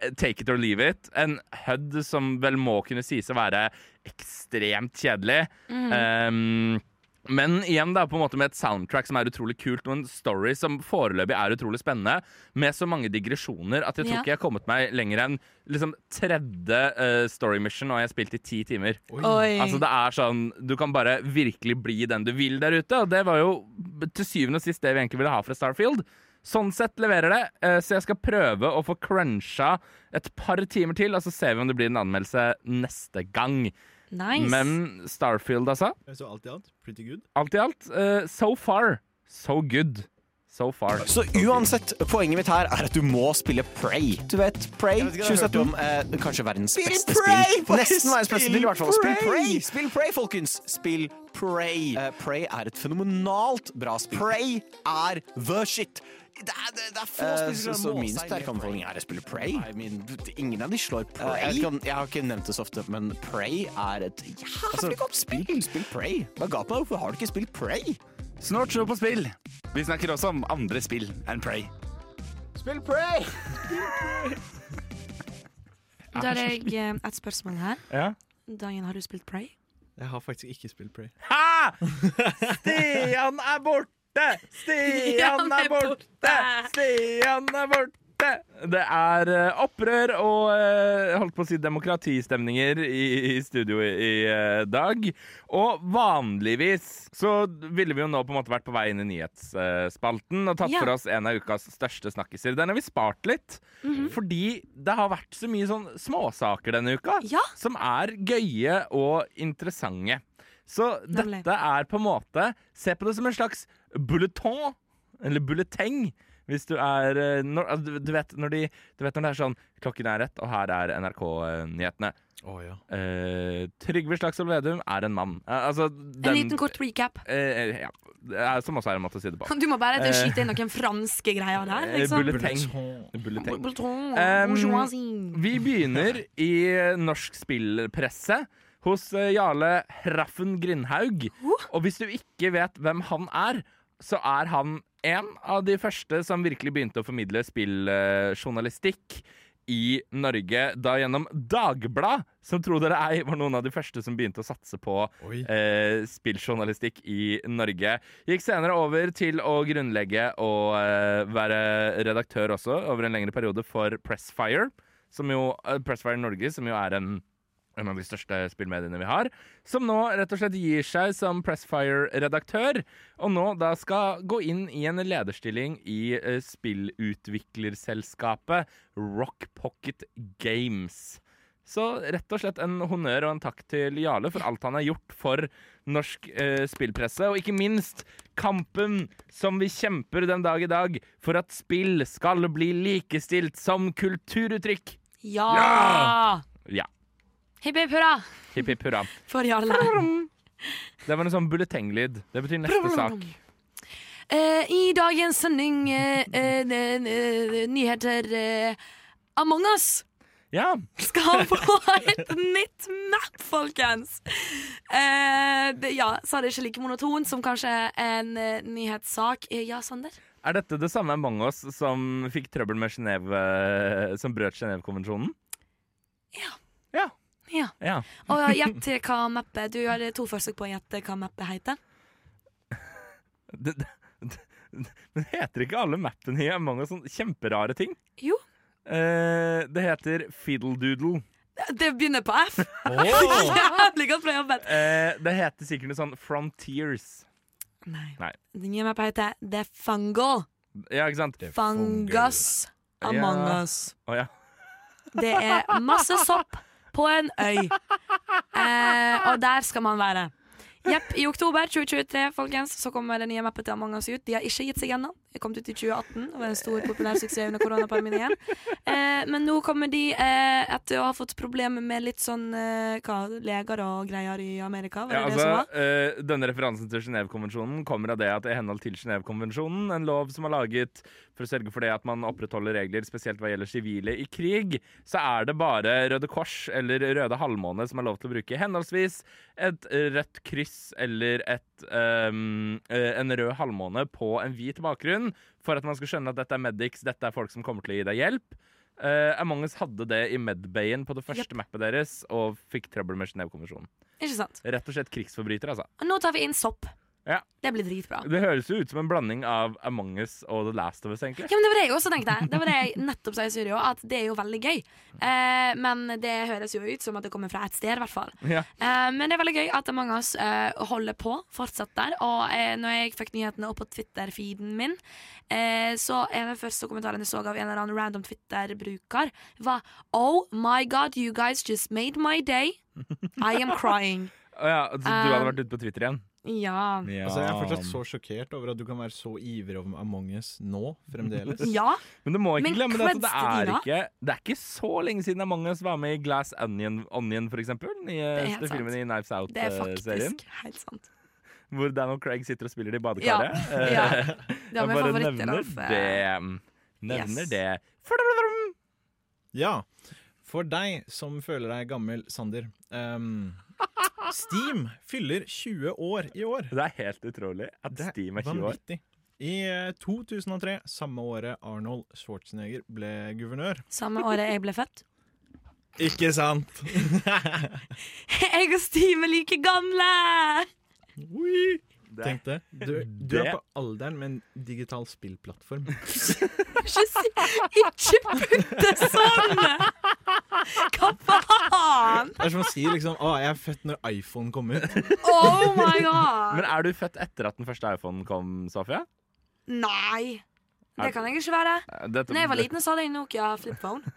eh, take it or leave it. En HUD som vel må kunne sies å være ekstremt kjedelig. Um, Men igjen da, på en måte med et soundtrack som er utrolig kult, og en story som foreløpig er utrolig spennende, med så mange digresjoner at jeg tror Ja. ikke jeg har kommet meg lenger enn liksom, tredje uh, story mission, og jeg har spilt i ti timer. Oi. Altså det er sånn, Du kan bare virkelig bli den du vil der ute, og det var jo til syvende og sist det vi egentlig ville ha fra Starfield. Sånn sett leverer det, eh, så jeg skal prøve å få cruncha et par timer til, og så ser vi om det blir en anmeldelse neste gang. Nice. Men Starfield, altså. Så alt i alt, pretty good. Alt i alt, uh, so far, so good. So far. Så uansett, poenget mitt her er at du må spille Prey. Du vet, Prey 2017. Om, eh, kanskje verdens beste Prey! spill. Nesten verdens beste Spill spill, i hvert fall. Spill Prey! Prey! Spill Prey, folkens! Spill Prey. Uh, Prey er et fenomenalt bra spill. Prey er the shit. Det er, det, det er få spillere spill så- som så må min sterke anbefaling er å spille Prey. I mean, ingen av de slår Prey. Uh, jeg, om- jeg har ikke nevnt det så ofte, men Prey er et jævlig godt spill. Spill Prey. Hva ga på deg? Hvorfor har du ikke spilt Prey? Snart så på spill. Vi snakker også om andre spill enn Prey. Spill Prey! Da har jeg eh, et spørsmål her. Ja. Dagen, har du spilt Prey? Jeg har faktisk ikke spilt Prey. Ha! Stian er borte! Stian er borte! Stian er borte! Det er eh, opprør og eh, holdt på å si demokratistemninger i, i studio i, i eh, dag. Og vanligvis så ville vi jo nå på en måte vært på vei inn i nyhetsspalten og tatt Ja. for oss en av ukas største snakkiser. Den har vi spart litt, fordi det har vært så mye sånn småsaker denne uka Ja. som er gøye og interessante. Så Nemlig. dette er på en måte Se på det som en slags bulletin, eller bulleteng. Hvis du er eh, når, du, du, vet, når de, du vet når det er sånn Klokken er rett, og her er NRK-nyhetene. Oh, ja. Eh, Trygve Slagsvold Vedum er en mann. Eh, altså, den, En liten kort recap. eh, ja, er, Som også er en måte å si det på. Du må bare Eh, skyte inn noen franske greier der. Eh, Liksom. bulleteng. Um. Vi begynner i norsk spillpresse hos eh, Jarle Hraffen Grindhaug. Og hvis du ikke vet hvem han er, så er han en av de første som virkelig begynte å formidle spilljournalistikk i Norge, da gjennom Dagblad, som tro dere ei var noen av de første som begynte å satse på eh, spilljournalistikk i Norge. Gikk senere over til å grunnlegge og eh, være redaktør også, over en lengre periode, for Pressfire, som jo, eh, Pressfire Norge, som jo er en en av de største spillmediene vi har, som nå rett og slett gir seg som Pressfire-redaktør, og nå da skal gå inn i en lederstilling i eh, spillutviklerselskapet Rock Pocket Games. Så rett og slett en honnør og en takk til Jarle for alt han har gjort for norsk eh, spillpresse, og ikke minst kampen som vi kjemper den dag i dag for at spill skal bli likestilt som kulturuttrykk. Ja! Ja. Hipp hipp hurra Hipp hipp hurra. for Jarle. Det var en sånn bulletenglyd. Det betyr neste sak. Eh, I dagens sending eh, eh, n- n- nyheter eh, Among us Ja. skal få et nytt map, folkens! Eh, det- ja, så er det ikke like monotont som kanskje en eh, nyhetssak. Eh, ja, Sander? Er dette det samme Among us som fikk trøbbel med Genève eh, Som brøt Genévekonvensjonen? Ja. Ja. Ja. Og gjett hva mappet Du har to forsøk på å gjette hva mappet heter. Det, det, det, men heter ikke alle mappene i Among us sånn kjemperare ting? Jo. Eh, det heter Fiddle Doodle. Det begynner på F. Jævlig godt bra jobbet. Eh, det heter sikkert noe sånn Frontiers. Nei. Nei. Det nye mappet heter The Fungal. Ja, ikke sant? Fungus Among Ja. us. Oh, ja. Det er masse sopp på en øy. Eh, og der skal man være. Jepp. I oktober 2023 folkens, så kommer det nye mappen til Among us ut. De har ikke gitt seg ennå. Det kom ut i 2018 og var en stor populær suksess under koronapandemien. Eh, men nå kommer de eh, etter å ha fått problemer med litt sånn eh, hva, leger og greier i Amerika. Var det Ja, det som altså, var? eh, denne referansen til Genévekonvensjonen kommer av det at i henhold til Genévekonvensjonen, en lov som er laget for å sørge for det at man opprettholder regler, spesielt hva gjelder sivile i krig, så er det bare Røde Kors eller Røde Halvmåne som er lov til å bruke henholdsvis et rødt kryss eller et, eh, en rød halvmåne på en hvit bakgrunn, for at man skal skjønne at dette er medics, dette er folk som kommer til å gi deg hjelp. Uh, Among us hadde det i Medbayen på det første mappet deres, og fikk trøbbel med Genévekonvensjonen. Rett og slett krigsforbryter, altså. Og nå tar vi inn sopp. Ja. Det blir dritbra. Det høres jo ut som en blanding av Among us og The Last of Us, egentlig. Ja, men Det var det jeg også tenkte. Det var det jeg nettopp sa i studio, at det er jo veldig gøy. Eh, men det høres jo ut som at det kommer fra et sted, i hvert fall. Ja. Eh, men det er veldig gøy at Among us eh, holder på, fortsatt der. Og eh, når jeg fikk nyhetene opp på Twitter-feeden min, eh, så av de første kommentarene jeg så av en eller annen random Twitter-bruker, var Oh my god, you guys just made my day. I am crying. Oh, ja, du hadde vært ute på Twitter igjen? Ja. Altså, jeg er fortsatt så sjokkert over at du kan være så ivrig over Among us nå, fremdeles. Ja. Men du må ikke Men glemme det at det er ikke Det er ikke så lenge siden Among us var med i Glass Onion, Onion for eksempel. er Nyeste sant. filmen i Knives Det er Out-serien. faktisk helt sant. Hvor Dan og Craig sitter og spiller i Ja. badekaret. Ja. ja. Det var jeg min bare favoritt. nevner det. Nevner Yes. det. Ja. For deg som føler deg gammel, Sander. ehm, Steam fyller 20 år i år. Det er helt utrolig at Det Steam er 20 år. I eh, 2003, samme året Arnold Schwarzenegger ble guvernør. Samme året jeg ble født. Ikke sant? Jeg og Steam er like gamle! Det- Tenk det. Du, du Det- er på alderen med en digital spillplattform. Ikke, si, ikke putte sånn! Hva faen? Det er som å si liksom Å, jeg er født når iPhone kom ut. Oh my god! Men er du født etter at den første iPhonen kom, Sofia? Nei. Det kan jeg ikke være. Dette, Da jeg var liten, så hadde jeg Nokia flip phone.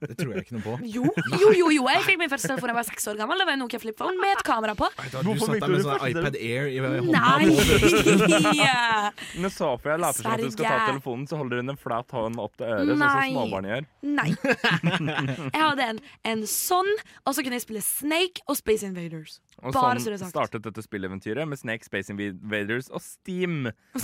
Det tror jeg ikke noe på. Jo, jo, jo, jo. Jeg fikk min første telefon da jeg var seks år gammel. Det var en Nokia flip phone med et kamera på. Du Hvorfor satt der med sånn iPad Air i hånda. Nei! Når Sofia later som at du skal ta telefonen, så holder hun en flat hånd opp til øret, sånn som Nei. småbarn gjør. Nei. Jeg hadde en, en sånn, og så kunne jeg spille Snake og Space Invaders. Og Bare så det er sånn sagt. startet dette spilleventyret med Snake, Space Invaders og Steam.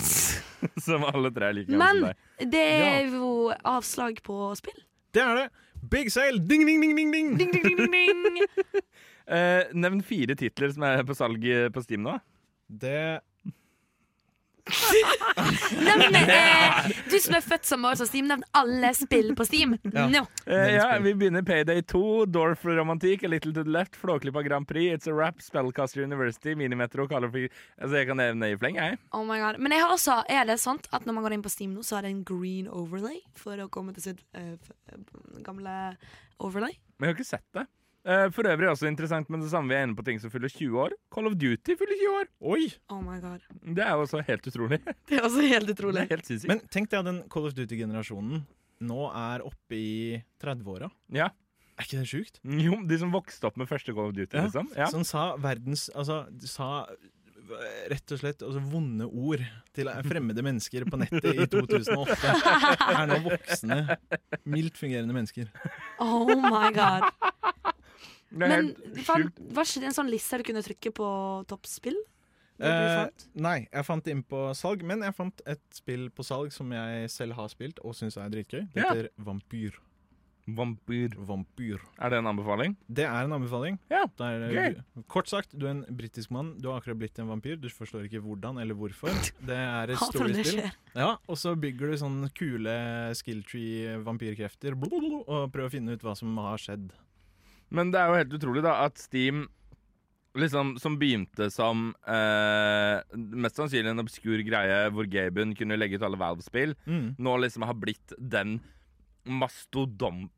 som alle tre er like gamle som Men det er jo avslag på spill. Det er det. Big sale! Ding, ding, ding, ding, ding. Ding, ding, ding, ding. Eh, nevn fire titler som er på salg på Steam nå. Det Nevn, eh, du som er født som år som Steam, nevn alle spill på Steam. Ja. Nå. Eh, ja, vi begynner Payday 2, Dorf Romantik, A Little to the Left, Flåklypa Grand Prix, It's a Rap, Spellcaster University, Minimetro, Call of Altså, jeg kan nevne i fleng, jeg. Oh my god. Men jeg har også, er det sant at når man går inn på Steam nå, så er det en green overlay for å komme til sitt uh, gamle overlay? Men jeg har ikke sett det. Eh, for øvrig også interessant, men det samme vi er inne på ting som fyller 20 år. Call of Duty fyller 20 år. Oi! Oh my god. Det er jo også helt utrolig. Det er også helt utrolig. helt. Men tenk deg at den Call of Duty-generasjonen nå er oppe i 30-åra. Ja. Er ikke det sjukt? Jo, de som vokste opp med første Call of Duty, Ja. liksom. Ja. Som sa verdens Altså, sa eh, rett og slett altså, vonde ord til fremmede mennesker på nettet i 2008. Er nå voksne, mildt fungerende mennesker. Oh my god. Men var ikke det en sånn liste du kunne trykke på toppspill? Eh, nei, jeg fant det inn på salg, men jeg fant et spill på salg som jeg selv har spilt og syns er dritgøy. Det Ja. heter Vampyr. Vampyr. Vampyr. Er det en anbefaling? Det er en anbefaling. Ja, Det er, gøy. kort sagt, du er en britisk mann. Du har akkurat blitt en vampyr. Du forstår ikke hvordan eller hvorfor. Det er et storiespill. Ja, og så bygger du sånne kule skill tree-vampyrkrefter og prøver å finne ut hva som har skjedd. Men det er jo helt utrolig da at Steam liksom som begynte som eh, mest sannsynlig en obskur greie hvor Gaben kunne legge ut alle Valve-spill, Mm. nå liksom har blitt den mastodon...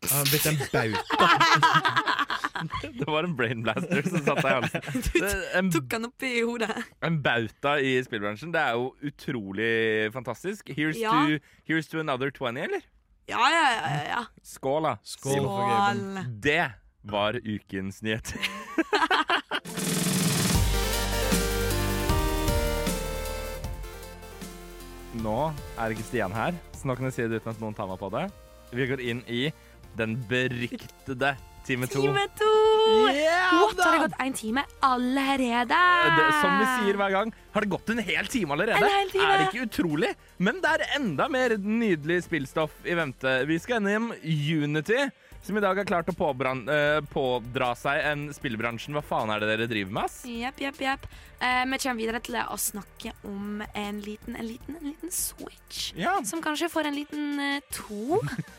Han har blitt en bauta. Det var en brain blaster som satt deg i halsen. Du Tok han opp i hodet. en bauta i spillbransjen. Det er jo utrolig fantastisk. Here's, Ja. to, here's to another 20, eller? Ja, ja, ja. ja. Skål, da. Skål. Skål. Det var ukens nyheter. Nå er ikke Stian her, så nå kan jeg si det uten at noen tar meg på det. Vi går inn i den beryktede time to. Time to! Yeah, What, har det gått en time allerede? Det, som vi sier hver gang, har det gått en hel time allerede? En hel time. Er det ikke utrolig? Men det er enda mer nydelig spillstoff i vente. Vi skal gjennom Unity, som i dag har klart å eh, pådra seg en spillbransjen. Hva faen er det dere driver med, ass? Jepp, jepp, jepp. Eh, vi kommer videre til å snakke om en liten, en liten, en liten switch. Ja. Som kanskje får en liten eh, to.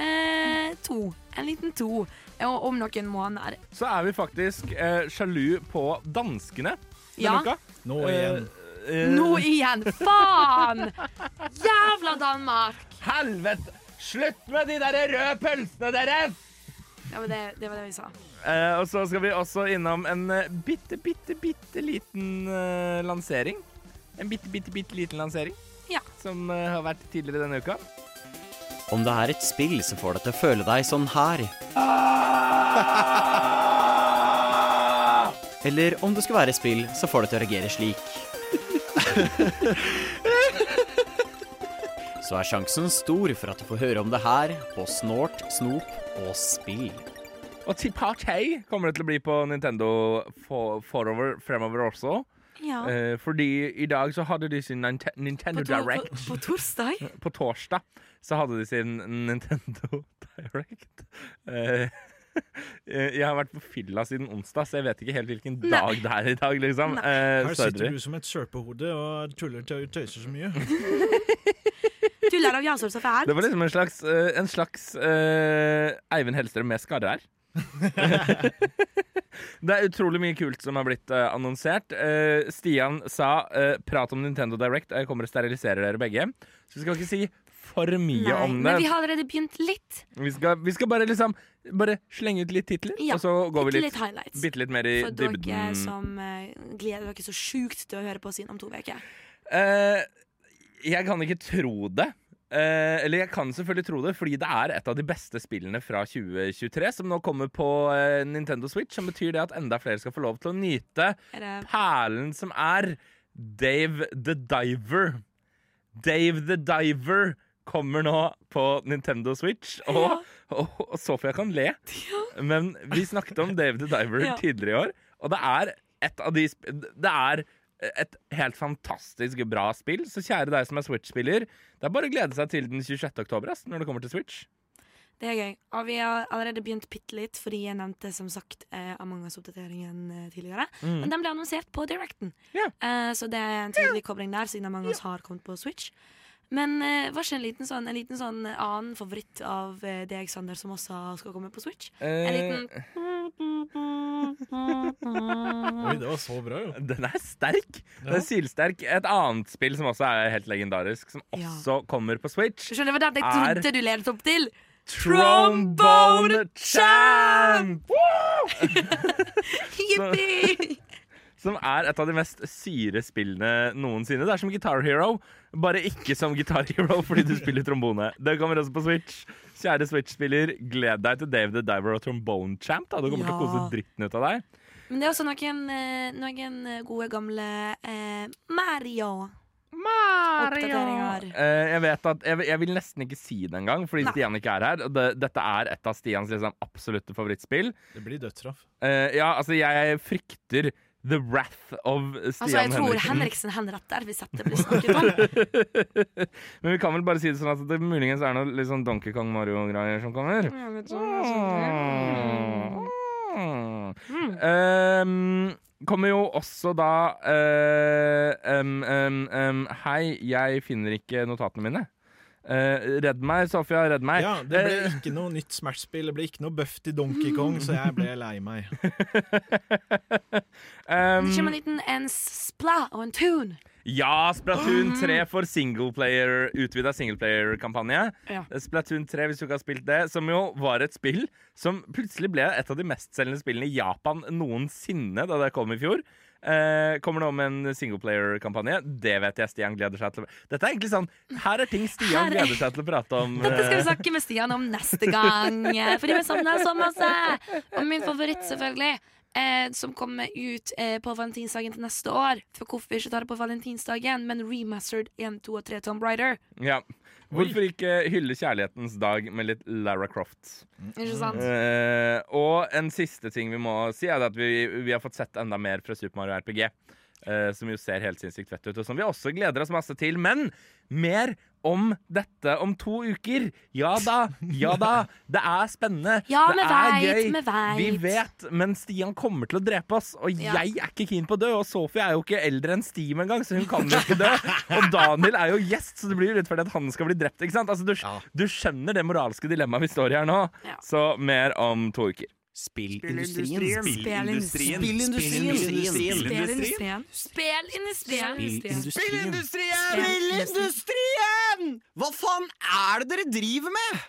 Eh, to. En liten to eh, om noen måneder. Så er vi faktisk eh, sjalu på danskene. Ja. uka. Nå igjen. Eh, Nå igjen! Faen! Jævla Danmark! Helvete! Slutt med de der røde pølsene deres! Ja, men det, det var det vi sa. Eh, og så skal vi også innom en eh, bitte, bitte, bitte liten eh, lansering. En bitte, bitte, bitte liten lansering. Ja. Som eh, har vært tidligere denne uka. Om det er et spill som får deg til å føle deg sånn her. Eller om det skulle være et spill som får deg til å reagere slik. Så er sjansen stor for at du får høre om det her på Snort, Snop og Spill. Og til Party kommer det til å bli på Nintendo for, forover, fremover også. Ja. Eh, fordi i dag så hadde de sin Ninte- Nintendo På, Direct. på, Direct. på torsdag? På torsdag så hadde de sin Nintendo Direct. Eh, jeg har vært på fylla siden onsdag, så jeg vet ikke helt hvilken Nei. dag det er i dag. liksom. Eh, Her sitter du som et sørpehode og tuller og tøyser så mye. Tuller av Jansson så fælt. Det var liksom en slags, eh, en slags uh, Eivind Hellstrøm med skarre her. det er utrolig mye kult som har blitt uh, annonsert. Uh, Stian sa uh, 'prat om Nintendo Direct', og jeg kommer og steriliserer dere begge. Så vi skal ikke si for mye Nei, om det. men vi har allerede begynt litt. Vi skal, vi skal bare liksom Bare slenge ut litt titler, Ja, og så går vi litt, litt bitte litt mer i For dere dybden. som uh, gleder dere så sjukt til å høre på siden om to uker. Uh, jeg kan ikke tro det. Uh, eller jeg kan selvfølgelig tro det, fordi det er et av de beste spillene fra 2023 som nå kommer på uh, Nintendo Switch. Som betyr det at enda flere skal få lov til å nyte Er perlen som er Dave the Diver. Dave the Diver kommer nå på Nintendo Switch. Og, og, og Sofia kan le, men vi snakket om Dave the Diver Ja. tidligere i år, og det er et av de Det er et helt fantastisk bra spill. Så kjære deg som er Switch-spiller, det er bare å glede seg til den 26. oktober ass, når det kommer til Switch. Det er gøy. Og vi har allerede begynt bitte litt, fordi jeg nevnte som sagt eh, Among us-oppdateringen eh, tidligere. Men den ble annonsert på Directen. yeah. Eh, så det er en tydelig kobling der, siden Among us har kommet på Switch. Men eh, hva ikke en liten sånn, en liten sånn annen favoritt av eh, deg, Sander, som også skal komme på Switch? En Eh, liten Oi, det var så bra, jo. Den er sterk. Den er sylsterk. Et annet spill som også er helt legendarisk, som Ja. også kommer på Switch, Du skjønner, det er? jeg Er- trodde du ledet opp til! Trombone Champ! Jippi! Som er et av de mest syre spillene noensinne. Det er som Guitar Hero, bare ikke som Guitar Hero fordi du spiller trombone. Det kommer også på Switch. Kjære Switch-spiller, gled deg til Dave the Diver og Trombone Champ. Da. Du kommer til å kose dritten ut av deg. Men det er også noen, eh, noen gode, gamle eh, Mario. Mario! Eh, jeg vet at jeg, jeg vil nesten ikke si det engang, fordi Nei. Stian ikke er her. Og det, dette er et av Stians liksom, absolutte favorittspill. Det blir dødsstraff. Eh, ja, altså, jeg frykter The Wrath of Stian Altså, jeg tror Henriksen. Henriksen henretter hvis dette blir snakket om. Men vi kan vel bare si det sånn at det muligens er noe litt sånn Donkey Kong Mario-greier som kommer. Mm. Um, kommer jo også da uh, um, um, um, Hei, jeg finner ikke notatene mine. Eh, redd meg, Sofia. Redd meg. Ja, det ble Eh, ikke noe nytt Smash-spill, det ble ikke noe bøff til Donkey Kong, så jeg ble lei meg. um, Det kommer en liten en spla og en tune. Ja, Splatoon 3 for singleplayer, utvida singleplayer-kampanje. Ja. Splatoon 3, hvis du ikke har spilt det, som jo var et spill som plutselig ble et av de mestselgende spillene i Japan noensinne da det kom i fjor. Eh, kommer nå med en singleplayer-kampanje. Det vet jeg Stian gleder seg til. Dette er egentlig sånn Her er ting Stian er- gleder seg til å prate om. Dette skal vi eh, snakke med Stian om neste gang. Fordi vi savner så masse. Og min favoritt, selvfølgelig. Eh, som kommer ut eh, på valentinsdagen til neste år. For hvorfor ikke ta det på valentinsdagen, men remastered 1, 2 og 3 Tom Brider. Ja. Hvorfor ikke hylle kjærlighetens dag med litt Lara Croft? Ikke sant? Eh, og en siste ting vi må si, er at vi, vi har fått sett enda mer fra Super Mario RPG. eh, som jo ser helt sinnssykt fett ut, og som vi også gleder oss masse til. Men mer om dette om to uker. Ja da, ja da. Det er spennende. Ja, det vi er vet, gøy. vi vet. Vi vet, men Stian kommer til å drepe oss, og Ja. jeg er ikke keen på å dø. Og Sophie er jo ikke eldre enn Steam engang, så hun kan jo ikke dø. Og Daniel er jo gjest, så det blir jo rettferdig at han skal bli drept. ikke sant? Altså, du, Ja. du skjønner det moralske dilemmaet vi står i her nå. Ja. Så mer om to uker. Spillindustrien. Spillindustrien. Spillindustrien. Spillindustrien. Spillindustrien. Hva faen er det dere driver med?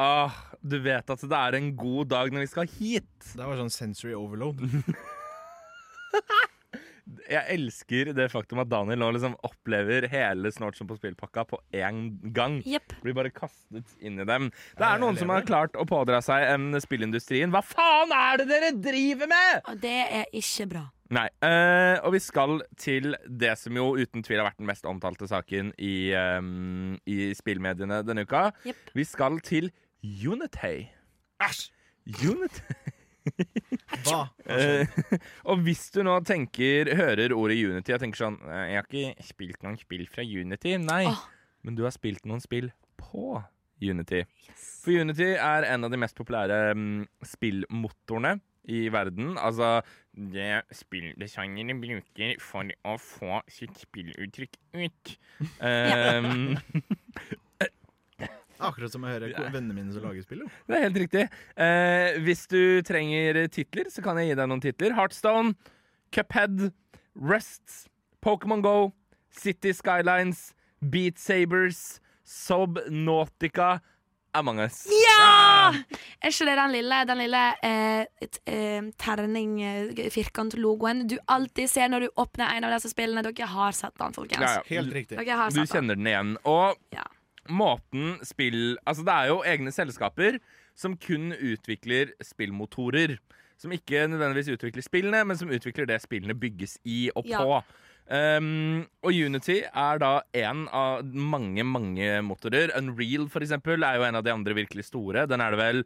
Ah, du vet at det er en god dag når vi skal hit. Det var sånn sensory overload. Jeg elsker det faktum at Daniel nå liksom opplever hele Snort som på spillpakka på én gang. Yep. Blir bare kastet inn i dem. Det er noen som har klart å pådra seg en spillindustrien. Hva faen er det dere driver med?! Og det er ikke bra. Nei. eh, og vi skal til det som jo uten tvil har vært den mest omtalte saken i, ehm, i spillmediene denne uka. Yep. Vi skal til Unity. Æsj! Unity. Hva? Eh, og hvis du nå tenker, hører ordet Unity og tenker sånn «Eh, Jeg har ikke spilt noen spill fra Unity. Nei, Oh. men du har spilt noen spill på Unity. For Unity er en av de mest populære um, spillmotorene i verden. Altså det spilldesignere bruker for å få sitt spilluttrykk ut. Um, Akkurat som jeg hører vennene mine som lager spill. jo. Det er helt riktig. Eh, hvis du trenger titler, så kan jeg gi deg noen titler. Heartstone, Cuphead, Rust, Pokémon Go, City Skylines, Beat Sabers, Subnautica, Among Us. Ja! Er ikke det den lille, den lille eh, eh, terning, eh, du alltid ser når du åpner en av disse spillene? Dere har sett den, folkens. Ja, ja. Helt riktig. Dere har Du den. kjenner den igjen. Og Ja. Måten spill Altså, det er jo egne selskaper som kun utvikler spillmotorer. Som ikke nødvendigvis utvikler spillene, men som utvikler det spillene bygges i og Ja. på. Um, og Unity er da en av mange, mange motorer. Unreal, for eksempel, er jo en av de andre virkelig store. Den er det vel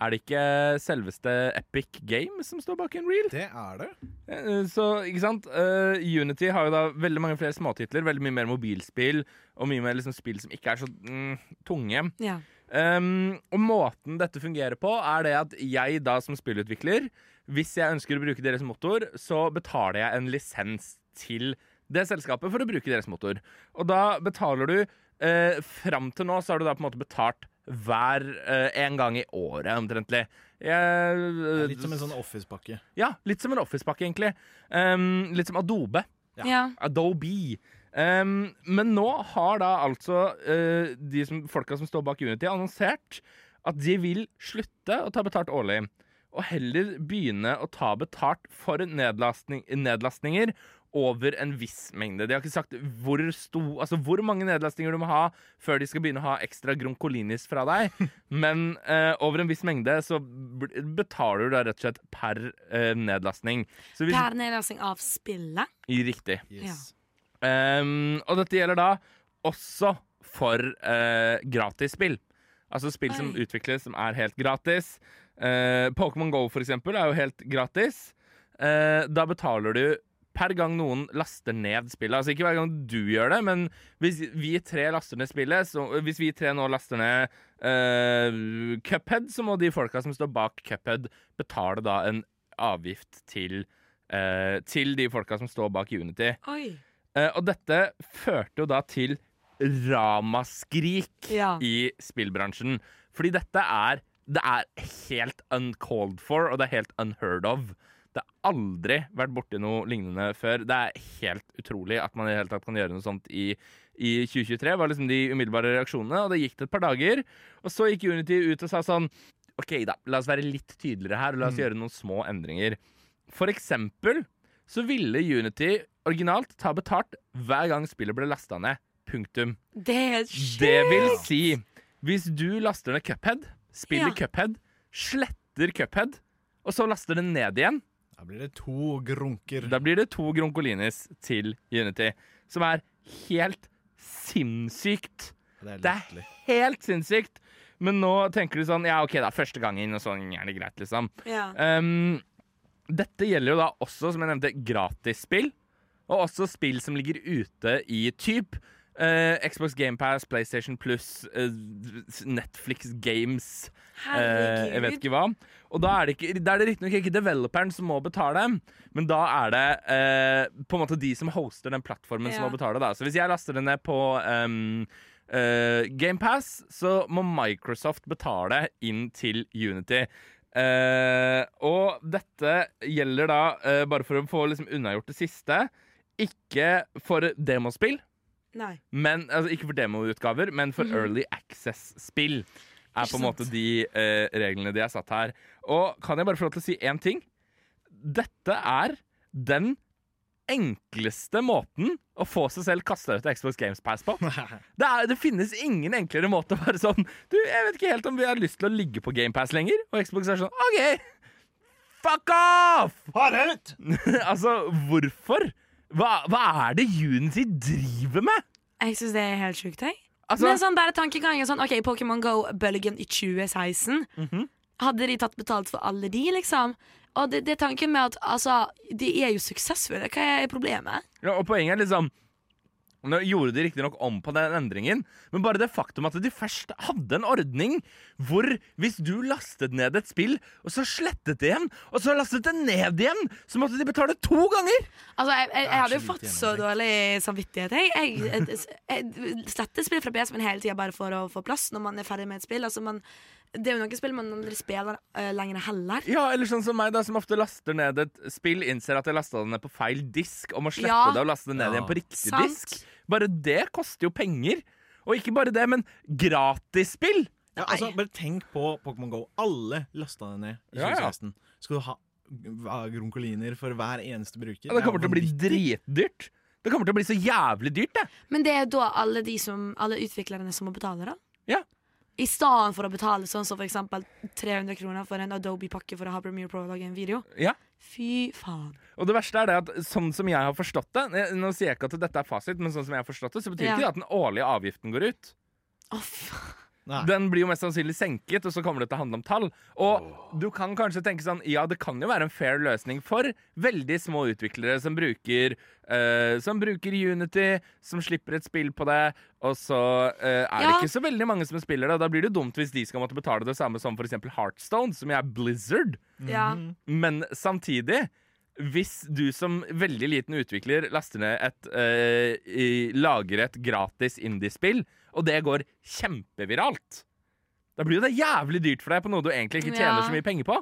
Er det ikke selveste Epic Game som står bak Unreal? Det er det. Eh, Så, ikke sant? Uh, Unity har jo da veldig mange flere småtitler, veldig mye mer mobilspill, og mye mer liksom spill som ikke er så mm, tunge. Ja. Um, og måten dette fungerer på, er det at jeg da som spillutvikler, hvis jeg ønsker å bruke deres motor, så betaler jeg en lisens til det selskapet for å bruke deres motor. Og da betaler du eh, Fram til nå så har du da på en måte betalt hver eh, en gang i året, omtrentlig. Jeg, er litt som en sånn Office-pakke. ja, litt som en Office-pakke, egentlig. Um, litt som Adobe. Ja. ja. Adobe. Um, men nå har da altså uh, de som, folka som står bak Unity, annonsert at de vil slutte å ta betalt årlig. Og heller begynne å ta betalt for nedlastning, nedlastninger over en viss mengde. De har ikke sagt hvor, sto, altså hvor mange nedlastninger du må ha før de skal begynne å ha ekstra gronkolinis fra deg. Men eh, over en viss mengde så betaler du da rett og slett per eh, nedlastning. Så hvis, Per nedlastning av spillet. Riktig. Yes. Um, og dette gjelder da også for uh, gratisspill. Altså spill som utvikles som er helt gratis. Eh, Pokémon Go for eksempel er jo helt gratis. Uh, da betaler du per gang noen laster ned spillet. Altså ikke hver gang du gjør det, men hvis vi tre laster ned spillet, så hvis vi tre nå laster ned uh, Cuphead, så må de folka som står bak Cuphead, betale da en avgift til, uh, til de folka som står bak Unity. Eh, og dette førte jo da til ramaskrik Ja. i spillbransjen. Fordi dette er Det er helt uncalled for, og det er helt unheard of. Aldri vært borti noe lignende før. Det er helt utrolig at man i det hele tatt kan gjøre noe sånt i, i 2023. var liksom de umiddelbare reaksjonene, og det gikk et par dager. Og så gikk Unity ut og sa sånn OK, da, la oss være litt tydeligere her, og la oss gjøre noen små endringer. For eksempel så ville Unity originalt ta betalt hver gang spillet ble lasta ned. Punktum. Det er sjukt! Det vil si, hvis du laster ned Cuphead, spiller Ja. Cuphead, sletter Cuphead, og så laster den ned igjen, Da blir det to grunker. da blir det to grunkolinis til Unity. Som er helt sinnssykt. Det er Det er helt sinnssykt. Men nå tenker du sånn Ja, OK, det er Første gangen, og sånn er det greit, liksom. Ja. Um, dette gjelder jo da også, som jeg nevnte, gratisspill. Og også spill som ligger ute i typ eh, Xbox GamePass, PlayStation Plus, uh, Netflix Games uh, Jeg vet ikke hva. Og da er det, ikke, da er det riktignok ikke developeren som må betale, men da er det eh, på en måte de som hoster den plattformen som må betale. da Så hvis jeg laster det ned på um, GamePass, så må Microsoft betale inn til Unity. Eh, og dette gjelder da, eh, bare for å få liksom unnagjort det siste, ikke for demospill, Nei. men, altså ikke for demoutgaver, men for mm. early access-spill. Er på en måte de eh, reglene de er satt her. Og kan jeg bare få lov til å si én ting? Dette er den enkleste måten å få seg selv kasta ut av Xbox Games Pass på. Det, er, det finnes ingen enklere måte å være sånn Du, jeg vet ikke helt om vi har lyst til å ligge på GamePass lenger. Og Xbox er sånn OK, fuck off! altså, hvorfor? Hva, hva er det Unity driver med? Jeg syns det er helt sjukt. jeg. Altså, Men sånn bare tankegangen sånn OK, Pokémon Go-bølgen i 2016. Mhm. Hadde de tatt betalt for alle de, liksom? Og det, det er tanken med at altså, de er jo suksessfulle. Hva er problemet? ja, og poenget er liksom Nå gjorde de riktignok om på den endringen, men bare det faktum at de først hadde en ordning hvor hvis du lastet ned et spill, og så slettet det igjen, og så lastet det ned igjen, så måtte de betale to ganger! Altså, jeg, jeg, jeg hadde jo fått så dårlig samvittighet. Jeg, jeg, jeg, jeg sletter spill fra PC-en hele tida bare for å få plass når man er ferdig med et spill. Altså, man, det er jo noen spill man aldri spiller uh, lenger heller. Ja, eller sånn som meg, da, som ofte laster ned et spill, innser at jeg lasta det ned på feil disk, og må slette Ja. det og laste det ned Ja. igjen på riktig Sant. disk. Bare det koster jo penger. Og ikke bare det, men gratisspill! Ja, altså, bare tenk på Pokémon Go. Alle lasta det ned i Ja, ja. 2016. Skal du ha gronkoliner for hver eneste bruker? Ja, det kommer er til å bli dritdyrt. Det kommer til å bli så jævlig dyrt, det. Men det er da alle, de som, alle utviklerne som må betale, da? Ja. I stedet for å betale sånn som eksempel 300 kroner for en Adobe-pakke for å ha Premiere Pro og lage en video. Ja. Fy faen. Og det verste er det at sånn som jeg har forstått det Nå sier jeg ikke at dette er fasit, men sånn som jeg har forstått det, så betyr Ja. ikke det at den årlige avgiften går ut. Å, faen. Nei. Den blir jo mest sannsynlig senket, og så kommer det til å handle om tall. Og du kan kanskje tenke sånn Ja, det kan jo være en fair løsning for veldig små utviklere som bruker uh, Som bruker Unity, som slipper et spill på det, og så uh, er det ikke så veldig mange som spiller det. Da blir det dumt hvis de skal måtte betale det samme som f.eks. Heartstone, som jo er Blizzard. Ja. Mhm. Men samtidig hvis du som veldig liten utvikler laster ned et uh, i, Lager et gratis indiespill, og det går kjempeviralt Da blir jo det jævlig dyrt for deg på noe du egentlig ikke tjener Ja. så mye penger på.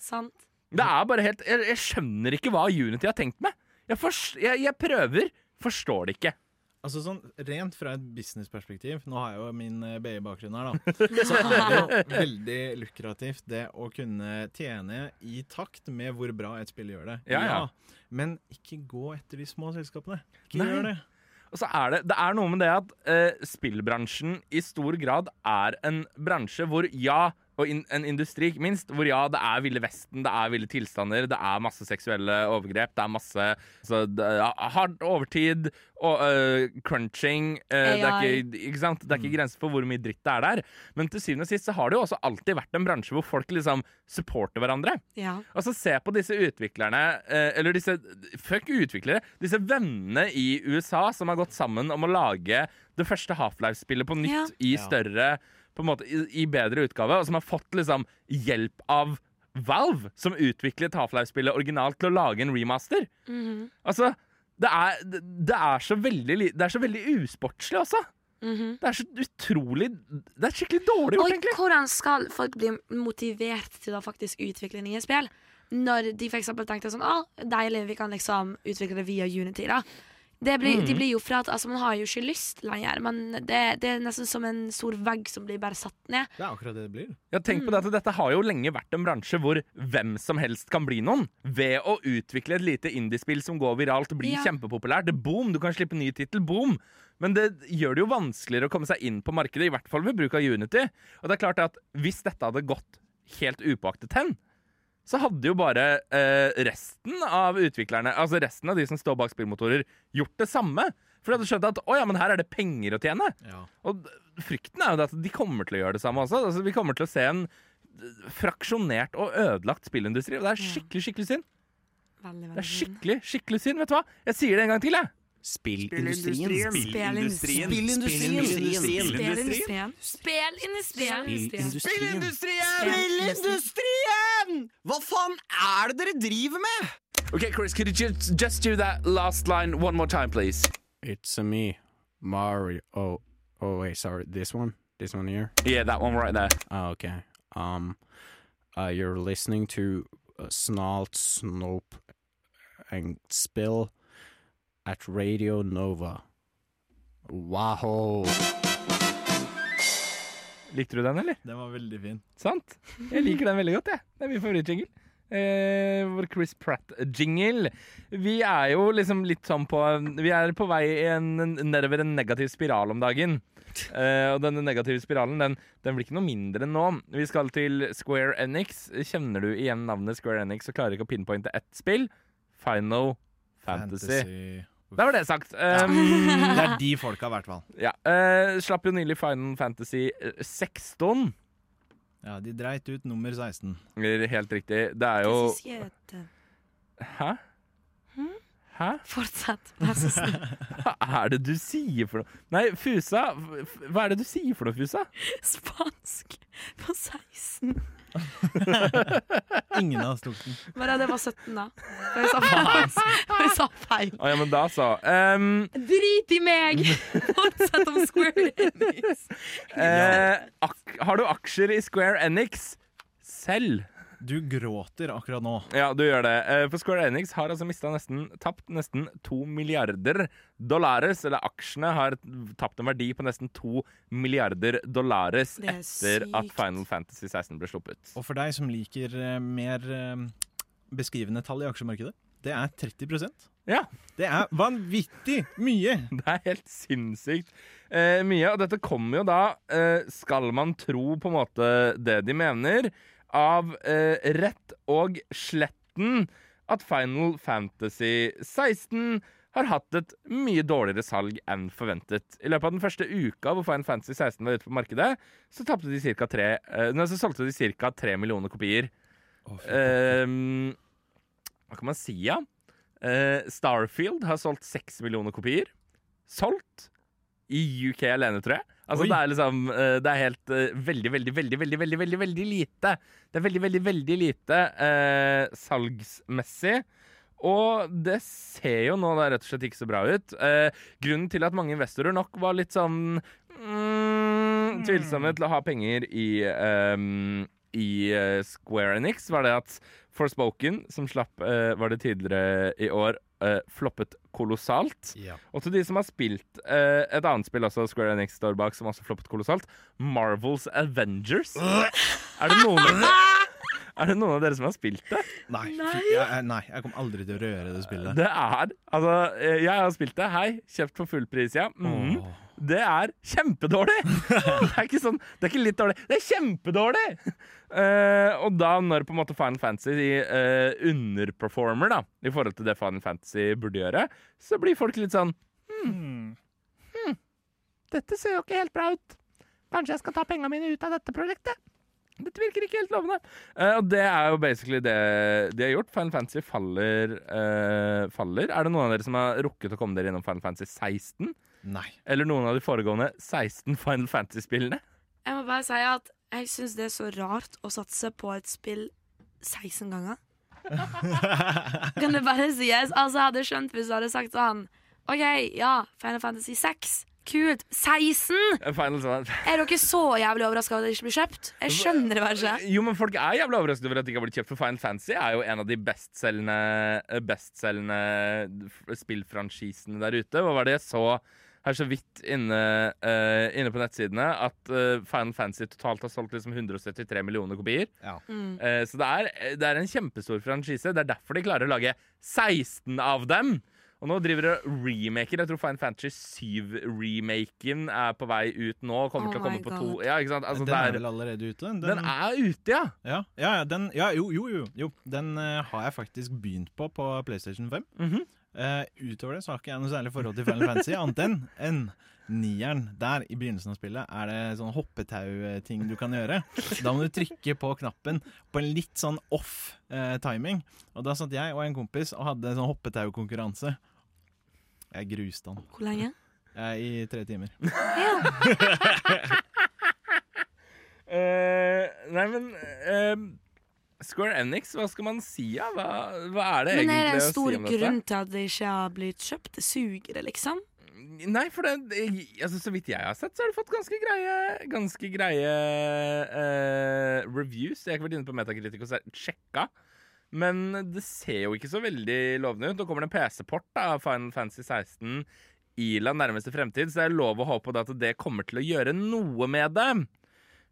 Sant. Det er bare helt Jeg, jeg skjønner ikke hva Unity har tenkt med. Jeg, fors- jeg, jeg prøver, forstår det ikke. Altså sånn, Rent fra et businessperspektiv, nå har jeg jo min eh, BI-bakgrunn her, da, så er det jo veldig lukrativt det å kunne tjene i takt med hvor bra et spill gjør det. Ja, ja. Men ikke gå etter de små selskapene. Ikke Nei. gjør det. Og så er det, det er noe med det at eh, spillbransjen i stor grad er en bransje hvor ja, og in, en industri ikke minst, hvor ja, det er ville vesten, det er ville tilstander, det er masse seksuelle overgrep, det er masse altså, det er hard overtid og uh, crunching uh, det, er ikke, ikke sant? det er ikke grenser for hvor mye dritt det er der. Men til syvende og sist så har det jo også alltid vært en bransje hvor folk liksom supporter hverandre. Ja. så Se på disse utviklerne uh, Eller disse Fuck utviklere. Disse vennene i USA som har gått sammen om å lage det første Half-Life-spillet på nytt Ja. i Ja. større på en måte, i, i bedre utgave, og som har fått liksom hjelp av Valve, som utviklet Half-Life-spillet originalt, til å lage en remaster. Mhm. Altså, det er, det, er så veldig Det er så veldig usportslig også. Mhm. Det er så utrolig Det er skikkelig dårlig gjort, Og egentlig. hvordan skal folk bli motivert til å faktisk utvikle nye spill? Når de for tenkte sånn Å, deilig, vi kan liksom utvikle det via Unity, da. Det blir, Mm. De blir jo fra at altså, Man har jo ikke lyst lenger, men det, det er nesten som en stor vegg som blir bare satt ned. Det er akkurat det det blir. Ja, tenk på det at Dette har jo lenge vært en bransje hvor hvem som helst kan bli noen. Ved å utvikle et lite indiespill som går viralt, blir Ja. kjempepopulært. Boom, du kan slippe ny tittel. Boom. Men det gjør det jo vanskeligere å komme seg inn på markedet, i hvert fall ved bruk av Unity. Og det er klart at hvis dette hadde gått helt upåaktet hen, så hadde jo bare eh, resten av utviklerne, altså resten av de som står bak spillmotorer, gjort det samme. For de hadde skjønt at å ja, men her er det penger å tjene. Ja. Og frykten er jo at de kommer til å gjøre det samme også. Altså, vi kommer til å se en fraksjonert og ødelagt spillindustri, og det er skikkelig, skikkelig synd. Veldig, Det er skikkelig, skikkelig synd, vet du hva? Jeg sier det en gang til, jeg. Spillindustrien. Spillindustrien. Spillindustrien. Spillindustrien. Spillindustrien. Spillindustrien! Spillindustrien! Hva faen er det dere driver med? Okay, Chris, could you just, just do that last line one more time, please? It's a me, Mario. Oh, oh wait, sorry. This one, this one here. Yeah, that one right there. Oh, okay. Um, Uh, you're listening to uh, Snalt, Snope, and Spill at Radio Nova. Wow. Likte du den, eller? Den var veldig fin. Sant? Jeg liker den veldig godt, jeg. Det er min favorittjingle. Eh, vår Chris Pratt-jingle. Vi er jo liksom litt sånn på Vi er på vei i en, nedover en negativ spiral om dagen. Eh, og denne negative spiralen den, den blir ikke noe mindre nå. Vi skal til Square Enix. Kjenner du igjen navnet Square Enix og klarer ikke å pinpointe ett spill? Final Fantasy. Der var det sagt. Um, Det er de folka, i hvert fall. ja, uh, slapp jo nylig Final Fantasy eh, 16. Ja, De dreit ut nummer 16. Helt riktig. Det er jo Hæ? Hæ? Hæ? Fortsett, vær så snill. Hva er det du sier for noe? Nei, Fusa, hva er det du sier for noe, Fusa? Spansk på 16. Ingen av oss tok den. Bare det var 17, da. For jeg sa feil. Jeg sa feil. Å ja, men da så. Um, Drit i meg! Fortsett om Square Enix. eh, ak har du aksjer i Square Enix selv? Du gråter akkurat nå. Ja, du gjør det. Eh, For Square Enix har altså mista nesten Tapt nesten to milliarder dollares. Eller aksjene har tapt en verdi på nesten to milliarder dollares etter sykt. at. Final Fantasy 16 ble sluppet. Og for deg som liker eh, mer eh, beskrivende tall i aksjemarkedet, det er 30% Ja. Det er vanvittig mye! Det er helt sinnssykt eh, mye. Og dette kommer jo da, eh, skal man tro på en måte det de mener, av eh, rett og sletten at Final Fantasy 16 har hatt et mye dårligere salg enn forventet. I løpet av den første uka hvor Final Fantasy 16 var ute på markedet, så, de cirka tre, eh, nei, så solgte de ca. 3 millioner kopier. Ehm, hva kan man si, ja? Eh, Starfield har solgt 6 millioner kopier. Solgt i UK alene, tror jeg. Altså, det er liksom eh, Det er helt eh, veldig, veldig, veldig, veldig, veldig, veldig, veldig lite. Det er veldig, veldig, veldig lite eh, salgsmessig. Og det ser jo nå da rett og slett ikke så bra ut. Eh, grunnen til at mange investorer nok var litt sånn mm, tvilsomme til å ha penger i, ehm, i Square Enix, var det at Forspoken, som slapp uh, var det tidligere i år, uh, floppet kolossalt. Ja. Og til de som har spilt uh, et annet spill også Square Enix står bak, som også floppet kolossalt, Marvels Avengers. Er det noen av dere er det noen av dere som har spilt det? Nei, Nei. jeg, jeg- nei, jeg kommer aldri til å røre det spillet. Det er Altså, jeg har spilt det. Hei, kjøpt for full pris, ja. Mm. Åh. Det er kjempedårlig! det er ikke sånn Det er ikke litt dårlig, det er kjempedårlig! Uh, og da, når på en måte Final Fantasy uh, underperformer da i forhold til det Final Fantasy burde gjøre, så blir folk litt sånn hmm, hmm, Dette ser jo ikke helt bra ut. Kanskje jeg skal ta pengene mine ut av dette prosjektet? Dette virker ikke helt lovende. Uh, og det er jo basically det de har gjort. Final Fantasy faller, uh, faller. Er det noen av dere som har rukket å komme dere innom Final Fantasy 16? Nei. Eller noen av de foregående 16 Final Fantasy-spillene? Jeg må bare si at jeg syns det er så rart å satse på et spill 16 ganger. Kan det bare sies? Altså, jeg hadde skjønt hvis du hadde sagt sånn OK, ja, Final Fantasy 6. Kult. 16! Eh, Final Er dere så jævlig overraska over at det ikke blir kjøpt? Jeg skjønner det bare ikke. Jo, men folk er jævlig overrasket over at det ikke har blitt kjøpt, for Final Fantasy er jo en av de bestselgende, best spillfranchisene der ute. Hva var det jeg så her så vidt inne, uh, inne på nettsidene? At uh, Final Fantasy totalt har solgt liksom 173 millioner kopier. Ja. Mm. Uh, så det er, det er en kjempestor franchise. Det er derfor de klarer å lage 16 av dem. Og nå driver det remaker. Jeg tror Final Fantasy 7-remaken er på vei ut nå. Kommer Oh til å komme på God. to Ja, ikke sant? Altså, den er vel allerede ute? Den, den er ute, ja! Ja, ja, ja, den, ja jo, jo, jo, jo. Den uh, har jeg faktisk begynt på på PlayStation 5. Mm -hmm. Uh, utover det så har ikke jeg noe særlig forhold til Final Fantasy, annet enn en nieren. Der i begynnelsen av spillet er det sånn hoppetau-ting du kan gjøre. Da må du trykke på knappen på en litt sånn off uh, timing. Og da satt jeg og en kompis og hadde en sånn hoppetau-konkurranse. Jeg gruste han. Hvor lenge? Jeg I tre timer. uh, nei, men uh, Square Enix, hva skal man si? Ja? Hva, hva er det Men egentlig å si om dette? Det er en stor grunn til at det ikke har blitt kjøpt? Det suger det, liksom? Nei, for det, det- altså, så vidt jeg har sett, så har det fått ganske greie Ganske greie uh, reviews. Jeg har ikke vært inne på Metacritic og sjekka. Men det ser jo ikke så veldig lovende ut. Nå kommer det en PC-port av Final Fantasy 16 i la nærmeste fremtid, så det er lov å håpe at det kommer til å gjøre noe med det.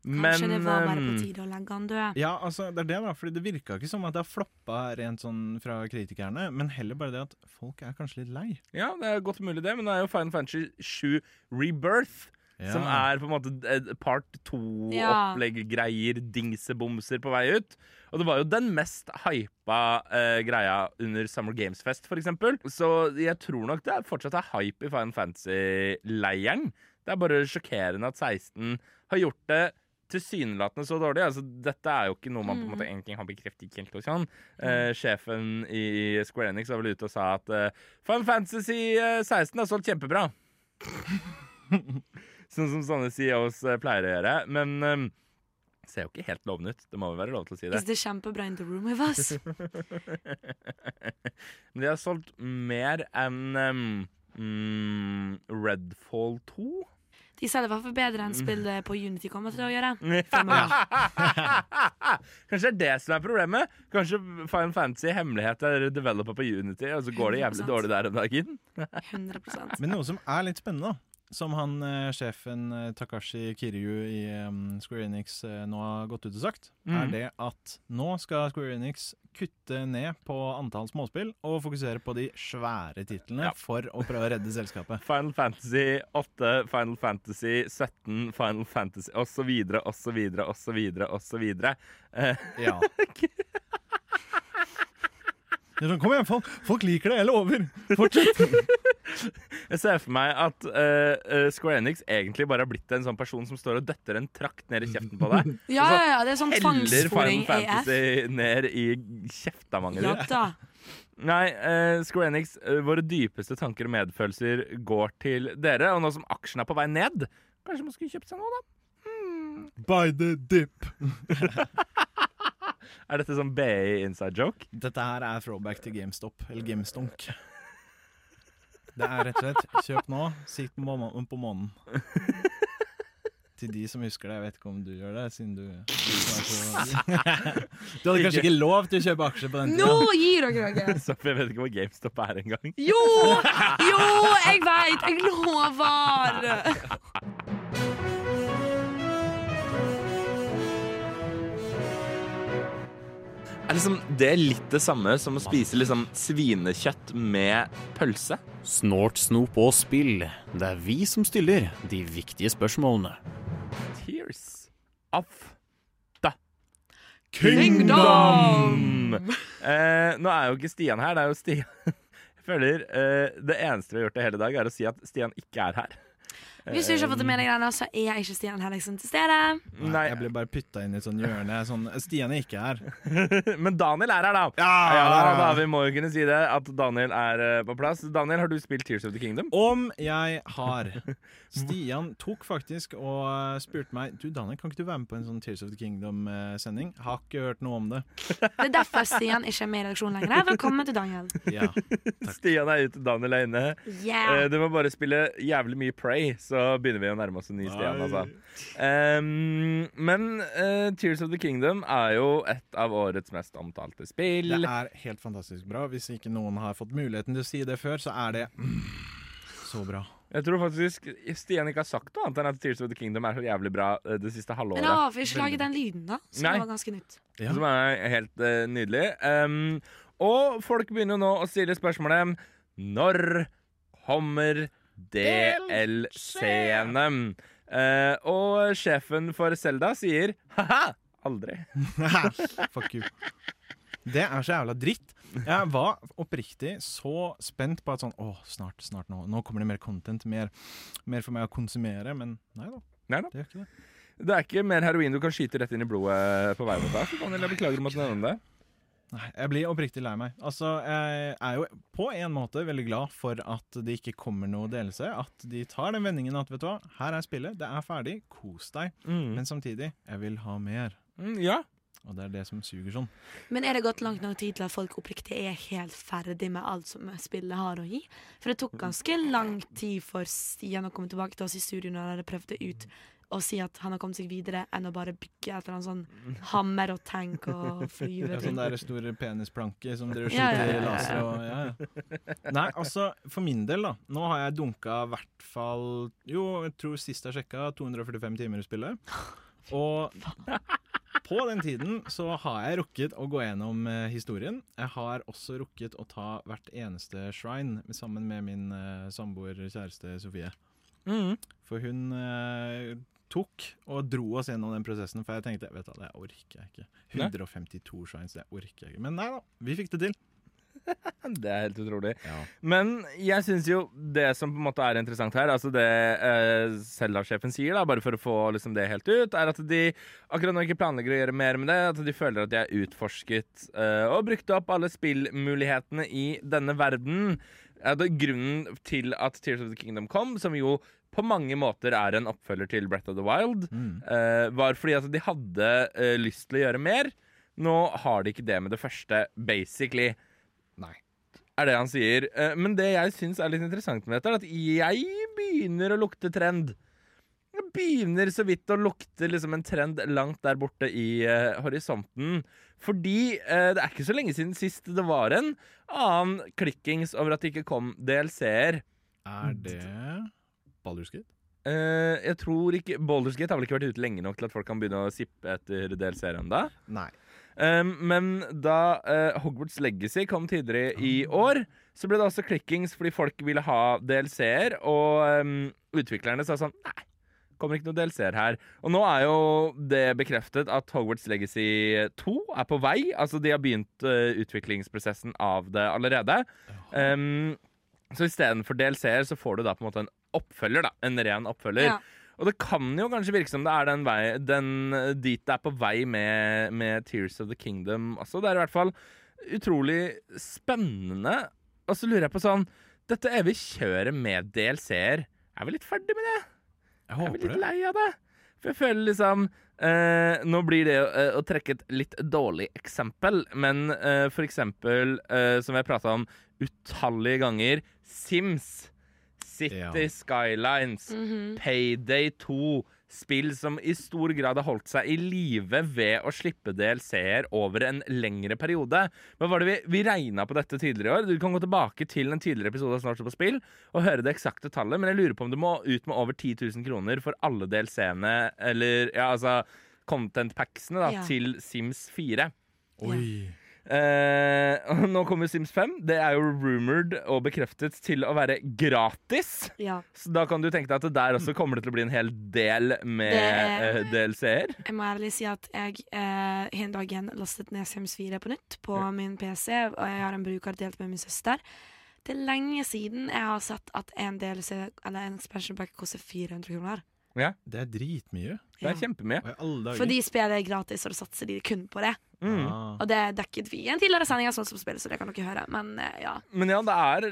Kanskje det var bare på ehm, tide å legge han død. Ja, altså, det er det da, fordi det virka ikke som at det har floppa rent sånn fra kritikerne, men heller bare det at folk er kanskje litt lei. Ja, det er godt mulig det, men det er jo Final Fantasy 7 Rebirth. Som er på en måte part Ja. to-opplegg-greier, dingsebomser på vei ut. Og det var jo den mest hypa uh, greia under Summer Games Fest, eksempel. Så jeg tror nok det er fortsatt er hype i Final Fantasy-leiren. Det er bare sjokkerende at 16 har gjort det tilsynelatende så dårlig. Altså, dette er jo ikke noe man på en måte egentlig har bekreftet. Konklusjon. Eh, sjefen i Square Enix var vel ute og sa at eh, Final Fantasy eh, 16 har solgt kjempebra. sånn som sånne CEOs oss pleier å gjøre. Men det ser jo ikke helt lovende ut. Det må vel være lov til å si det. Is the kjempebra in the room with us? Men de har solgt mer enn um, Redfall 2. De sa det var for bedre enn spillet på Unity kommer til å gjøre. Kanskje det er det som er problemet? Kanskje Final Fantasy hemmelighet er developer på Unity, og så går det jævlig 100%. dårlig der om dagen? 100% Men noe som er litt spennende, da, som han eh, sjefen eh, Takashi Kiryu i em, Square Enix eh, nå har gått ut og sagt, er Mhm. det at nå skal Square Enix kutte ned på antall småspill og fokusere på de svære titlene Ja. for å prøve å redde selskapet. Final Fantasy 8, Final Fantasy 17, Final Fantasy osv., osv., osv., osv. Ja. Det er sånn, Kom igjen, folk, folk liker det, Eller over. Fortsett! Jeg ser for meg at eh, eh, Square Enix egentlig bare har blitt en sånn person som står og døtter en trakt ned i kjeften på deg. Ja, ja, ja, det er sånn Heller Final Fantasy ned i kjeftamanget Ja ditt. da. Nei, uh, Square Enix, uh, våre dypeste tanker og medfølelser går til dere. Og nå som aksjen er på vei ned, kanskje man skulle kjøpt seg noe, da? By the dip. Er dette sånn BI inside joke? Dette her er throwback til GameStop, eller GameStonk. Det er rett og slett kjøp nå, sikt på, må på månen. Til de som husker det, jeg vet ikke om du gjør det, siden du Du, så- du hadde kanskje ikke lov til å kjøpe aksjer på den Nå tida? gir dere dere! Sofie, jeg vet ikke hvor GameStop er engang. Jo! Jo, jeg veit! Jeg lover! Er liksom det litt det samme som å spise liksom svinekjøtt med pølse? Snort, snop og spill. Det er vi som stiller de viktige spørsmålene. Tears of the Kingdom! Eh, nå er jo ikke Stian her, det er jo Stian. Jeg føler eh, Det eneste vi har gjort det hele dag, er å si at Stian ikke er her. Hvis du ikke har fått det med deg, Rana, så er jeg ikke Stian Henriksen til stede. Nei, jeg ble bare putta inn i et sånt hjørne. Sånn, Stian er ikke her. Men Daniel er her, da. Ja, da, Vi må jo kunne si det, at Daniel er eh, på plass. Daniel, har du spilt Tears of the Kingdom? Om jeg har. Stian tok faktisk og eh, spurte meg Du Daniel, kan ikke du være med på en sånn Tears of the Kingdom-sending. Har ikke hørt noe om det. Det er derfor Stian ikke er med i redaksjonen lenger. Velkommen til Daniel. Ja. Stian er ute, Daniel er inne. Yeah. Eh, du må bare spille jævlig mye Pray, så begynner vi å nærme oss en ny Stian. Altså. Um, men uh, Tears of the Kingdom er jo et av årets mest omtalte spill. Det er helt fantastisk bra. Hvis ikke noen har fått muligheten til å si det før, så er det mm, så bra. Jeg tror faktisk Stian ikke har sagt noe annet enn at Tears of the Kingdom er så jævlig bra eh, det siste halvåret. Men har vi ikke laget den lyden, da. Som Nei. var ganske nytt. Ja. Som er helt uh, nydelig. Um, og folk begynner jo nå å stille spørsmålet Når kommer DLC-ene? Uh, og sjefen for Selda sier ha-ha, aldri. Fuck you. Det er så jævla dritt. Jeg var oppriktig så spent på at sånn Å, snart, snart nå. Nå kommer det mer content. Mer, mer for meg å konsumere. Men nei da. Nei da. Det gjør ikke det. Det er ikke mer heroin du kan skyte rett inn i blodet på vei mot deg. så Daniel, jeg beklager om at du nevner det. Nei, jeg blir oppriktig lei meg. Altså, Jeg er jo på en måte veldig glad for at det ikke kommer noe delelse. At de tar den vendingen at vet du hva, her er spillet, det er ferdig, kos deg. Mm. Men samtidig, jeg vil ha mer. Mm, ja. Og det er det som suger sånn. Men er det gått langt nok tid til at folk oppriktig er helt ferdig med alt som spillet har å gi? For det tok ganske lang tid for Stian å komme tilbake til oss i studio når han hadde prøvd det ut, og si at han har kommet seg videre, enn å bare bygge et eller annet sånn hammer og tank og flyve. Ja, sånn der store penisplanke som dere skyter ja, ja, ja. laser og ja, ja. Nei, altså, for min del, da. Nå har jeg dunka i hvert fall Jo, jeg tror sist jeg sjekka, 245 timer i spillet. Og på den tiden så har jeg rukket å gå gjennom eh, historien. Jeg har også rukket å ta hvert eneste shrine sammen med min eh, samboer, kjæreste Sofie. Mm. For hun eh, tok og dro oss gjennom den prosessen, for jeg tenkte vet du, det orker jeg ikke. 152 shines, det orker jeg ikke. Men nei da, vi fikk det til. Det er helt utrolig. Ja. Men jeg syns jo det som på en måte er interessant her, altså det eh, Zelda-sjefen sier, da, bare for å få liksom det helt ut, er at de akkurat nå ikke planlegger å gjøre mer med det. At de føler at de er utforsket eh, og brukte opp alle spillmulighetene i denne verden. Er grunnen til at Tears of the Kingdom kom, som jo på mange måter er en oppfølger til Breath of the Wild, Mm. uh, var fordi altså, de hadde uh, lyst til å gjøre mer. Nå har de ikke det med det første, basically. Nei. Er det han sier. Uh, Men det jeg syns er litt interessant med dette, er at jeg begynner å lukte trend. Jeg begynner så vidt å lukte liksom en trend langt der borte i uh, horisonten. Fordi uh, det er ikke så lenge siden sist det var en annen klikkings over at det ikke kom DLC-er. Er det Baldur's Gate? Eh, jeg tror ikke Baldur's Gate har vel ikke vært ute lenge nok til at folk kan begynne å sippe etter DLC-er ennå. Um, men da uh, Hogwarts Legacy kom tidligere i år, så ble det også klikkings fordi folk ville ha DLC-er, og um, utviklerne sa sånn Nei, kommer ikke noe DLC-er her. Og nå er jo det bekreftet at Hogwarts Legacy 2 er på vei. Altså, de har begynt uh, utviklingsprosessen av det allerede. Um, så istedenfor DLC-er så får du da på en måte en oppfølger, da. En ren oppfølger. Ja. Og det kan jo kanskje virke som det er den vei, den, dit det er på vei med, med Tears of the Kingdom også. Det er i hvert fall utrolig spennende. Og så lurer jeg på sånn Dette evige kjøret med DLC-er, er vi litt ferdig med det? Jeg Jeg er vi litt lei av det. For jeg føler liksom eh, Nå blir det å, å trekke et litt dårlig eksempel, men eh, for eksempel, eh, som jeg prata om utallige ganger, Sims, City Ja. Skylines, -hmm. Payday 2. Spill som i stor grad har holdt seg i live ved å slippe DLC-er over en lengre periode. Hva var det Vi, vi regna på dette tidligere i år. Du kan gå tilbake til en tidligere episode av Snart så på spill og høre det eksakte tallet, men jeg lurer på om du må ut med over 10 000 kroner for alle DLC-ene, eller ja, altså content packsene, da, Ja. til Sims 4. Oi. Eh, nå kommer Sims 5. Det er jo rumored og bekreftet til å være gratis. Ja. Så da kan du tenke deg at det der også kommer det til å bli en hel del med eh, DLC-er. Jeg må ærlig si at jeg eh, en igjen lastet ned Sims 4 på nytt på min PC, og jeg har en bruker delt med min søster. Det er lenge siden jeg har sett at en DLC, eller en expansion pack koster 400 kroner. Det er dritmye. Det er kjempemye. Fordi spillet er gratis, og da satser de kun på det. Mm. Ah. Og det dekket vi i en tidligere sending av Sånn som spill, så det kan dere høre. Men eh, ja. Men ja, det er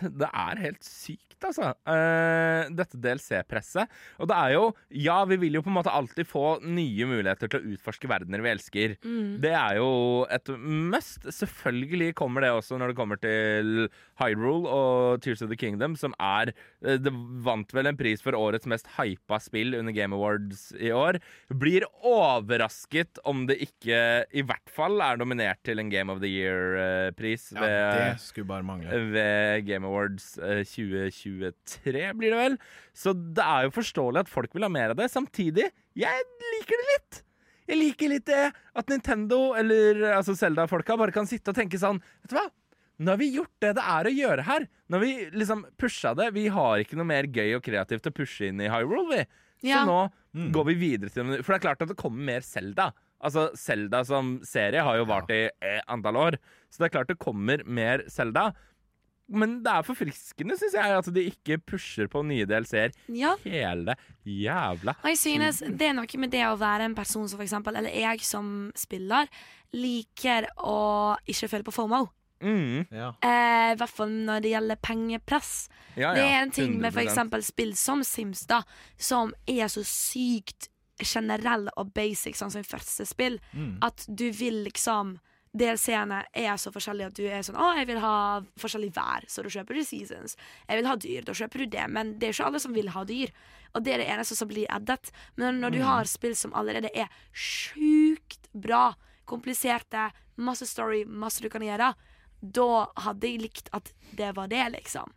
Det er helt sykt, altså. Eh, dette DLC-presset. Og det er jo Ja, vi vil jo på en måte alltid få nye muligheter til å utforske verdener vi elsker. Mm. Det er jo et must. Selvfølgelig kommer det også når det kommer til Hyrule og Tears of the Kingdom, som er eh, Det vant vel en pris for årets mest hypa spill under Game Awards i år. Blir overrasket om det ikke i hvert fall er nominert til en Game of the Year-pris Ja, det skulle bare mangle. ved Game Awards eh, 2023, blir det vel. Så det er jo forståelig at folk vil ha mer av det. Samtidig, jeg liker det litt. Jeg liker litt det at Nintendo, eller altså Zelda-folka, bare kan sitte og tenke sånn Vet du hva? Nå har vi gjort det det er å gjøre her. Nå har vi liksom pusha det. Vi har ikke noe mer gøy og kreativt å pushe inn i Hyrule, vi. Så Ja. nå Mm. går vi videre til For det er klart at det kommer mer Zelda. Altså, Zelda som serie har jo vart i eh, antall år, så det er klart det kommer mer Zelda. Men det er forfriskende, syns jeg, at de ikke pusher på nye DLC-er ja. hele jævla Og jeg synes det er noe med det å være en person som for eksempel, eller jeg som spiller, liker å ikke føle på FOMO. mm, Ja. Eh, I hvert fall når det gjelder pengepress. ja, Det er en ting med for 100%. eksempel spill som Sims, da, som er så sykt generell og basic, sånn som i første spill. Mm. At du vil liksom DLC-ene er så forskjellige at du er sånn Å, jeg vil ha forskjellig vær, så da kjøper du Seasons. Jeg vil ha dyr, da kjøper du det. Men det er ikke alle som vil ha dyr. Og det er det eneste som blir addet. Men når du har spill som allerede er sjukt bra, kompliserte, masse story, masse du kan gjøre, da hadde jeg likt at det var det, liksom.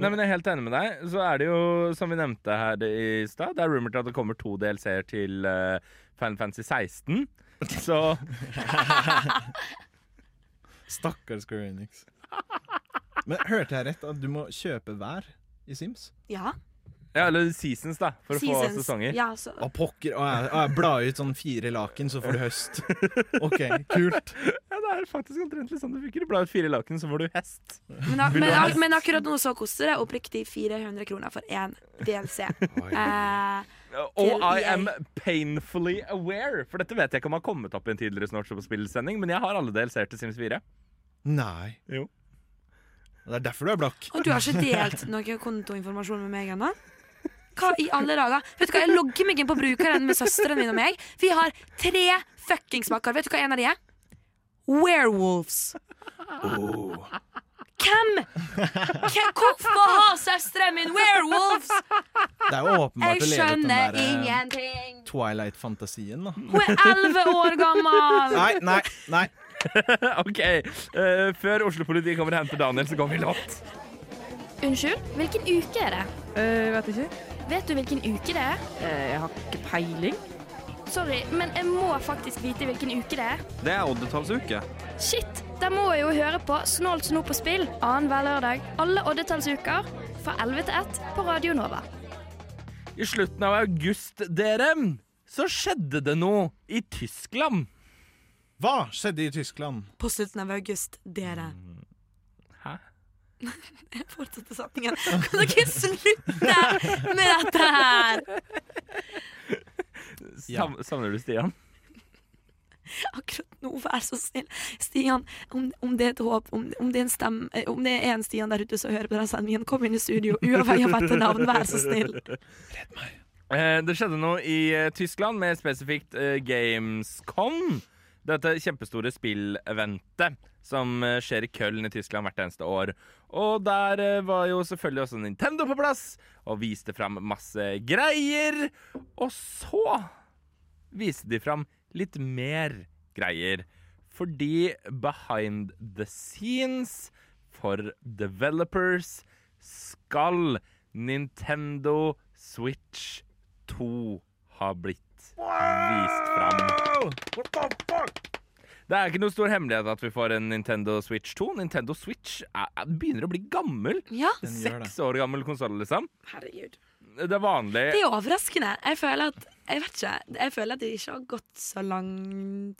Nei, men Jeg er helt enig med deg. Så er det jo, som vi nevnte her i stad, det er rumored at det kommer to DLC-er til uh, Final Fantasy 16. Så Stakkars Square Enix. Men hørte jeg rett at du må kjøpe hver i Sims? Ja. Ja, eller Seasons, da, for å få Seasons. sesonger. Ja, så, Å, pokker. Å, jeg, jeg bla ut sånn fire laken, så får du høst. OK, kult. Ja, det er faktisk omtrent litt sånn du fikk bla ut fire laken, så får du hest. men, ak- men, ak- hest? men akkurat nå så koster det oppriktig 400 kroner for én DLC. Eh, Og I am painfully aware, for dette vet jeg ikke om har kommet opp i en tidligere Snortshop-spillsending, men jeg har alle DLC-er til Sims 4. Nei. Jo. Det er derfor du er blakk. og du har ikke delt noe kontoinformasjon med meg ennå? Hva i alle dager? Vet du hva, Jeg logger meg inn på brukeren med søsteren min og meg. Vi har tre fuckings makker. Vet du hva en av de er? Werewolves. Hvem? Hvem? Hvorfor har søsteren min werewolves? Det er jo åpenbart Jeg å leve ut den skjønner der eh, ingenting. Twilight-fantasien, da. Hun er elleve år gammel. Nei, nei, nei. OK. Uh, før Oslo-politiet kommer og henter Daniel, så går vi låt. Unnskyld, hvilken uke er det? Uh, vet ikke. Vet du hvilken uke det er? Uh, jeg har ikke peiling. Sorry, men jeg må faktisk vite hvilken uke det er. Det er oddetallsuke. Shit, da må jeg jo høre på Snålt snop på spill annenhver lørdag alle oddetallsuker fra 11 til 1 på Radio Nova. I slutten av august, dere, så skjedde det noe i Tyskland. Hva skjedde i Tyskland? På slutten av august, dere. Hæ? Jeg fortsetter setningen. Kan dere slutte med dette her? Sam Savner du Stian? Akkurat nå, vær så snill. Stian, om, om det er et håp, om, om, det er en stemme, eh, om det er en Stian der ute som hører på den sendingen, kom inn i studio, uavhengig av etternavn, vær så snill. Eh, det skjedde noe i eh, Tyskland, med spesifikt eh, Gamescom. Dette kjempestore spilleventet som eh, skjer i Köln i Tyskland hvert eneste år. Og der eh, var jo selvfølgelig også Nintendo på plass og viste fram masse greier. Og så viste de fram litt mer greier. Fordi behind the scenes for developers skal Nintendo Switch 2 ha blitt vist fram. Det er ikke noe stor hemmelighet at vi får en Nintendo Switch 2. Nintendo Switch er, er, begynner å bli gammel. Ja. Seks år gammel konsoll, liksom. herregud. Det er vanlig. Det er overraskende. Jeg føler at jeg vet ikke, jeg føler at det ikke har gått så lang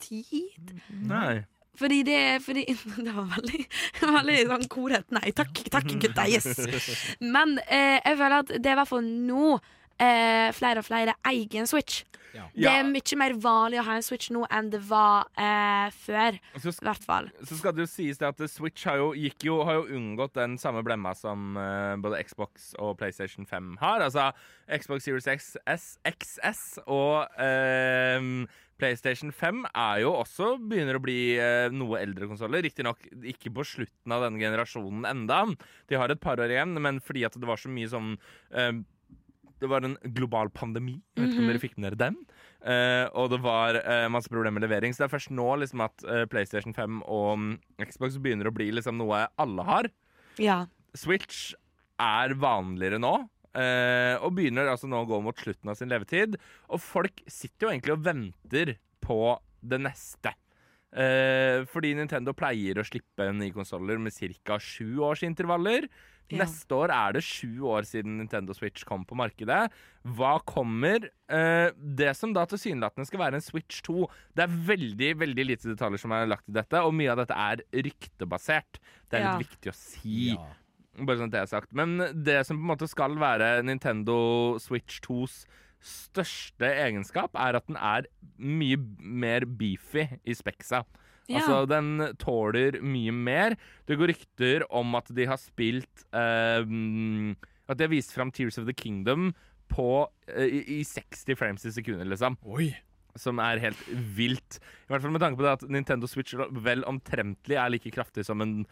tid. Nei. Fordi det fordi, Det var veldig, veldig sånn korhet. Nei takk, takk gutta, yes. Men eh, jeg føler at det er i hvert fall nå eh, flere og flere eier en Switch. Det er mye mer vanlig å ha en Switch nå enn det var eh, før. Så, I hvert fall. så skal det jo sies det at Switch har jo, gikk jo, har jo unngått den samme blemma som eh, både Xbox og PlayStation 5 har. Altså Xbox Series X, S, XS og ehm, PlayStation 5 er jo også begynner å bli eh, noe eldre konsoller. Riktignok ikke på slutten av denne generasjonen enda. De har et par år igjen, men fordi at det var så mye sånn eh, det var en global pandemi. Jeg vet ikke om dere fikk med dere den. Eh, og det var eh, masse problemer med levering. Så det er først nå liksom at eh, PlayStation 5 og mm, Xbox begynner å bli liksom noe alle har. Ja. Switch er vanligere nå. eh, og begynner altså nå å gå mot slutten av sin levetid. Og folk sitter jo egentlig og venter på det neste. Eh, fordi Nintendo pleier å slippe nye konsoller med ca. sju års intervaller. Ja. Neste år er det sju år siden Nintendo Switch kom på markedet. Hva kommer? Eh, det som da tilsynelatende skal være en Switch 2 Det er veldig veldig lite detaljer som er lagt i dette, og mye av dette er ryktebasert. Det er Ja. litt viktig å si. Bare sånn at det er sagt. Men det som på en måte skal være Nintendo Switch 2s største egenskap, er at den er mye mer beefy i speksa. Ja. Altså, den tåler mye mer. Det går rykter om at de har spilt eh, At de har vist fram Tears of the Kingdom på eh, i, i 60 frames i sekundet, liksom. Oi. Som er helt vilt. I hvert fall med tanke på det at Nintendo Switch vel omtrentlig er like kraftig som en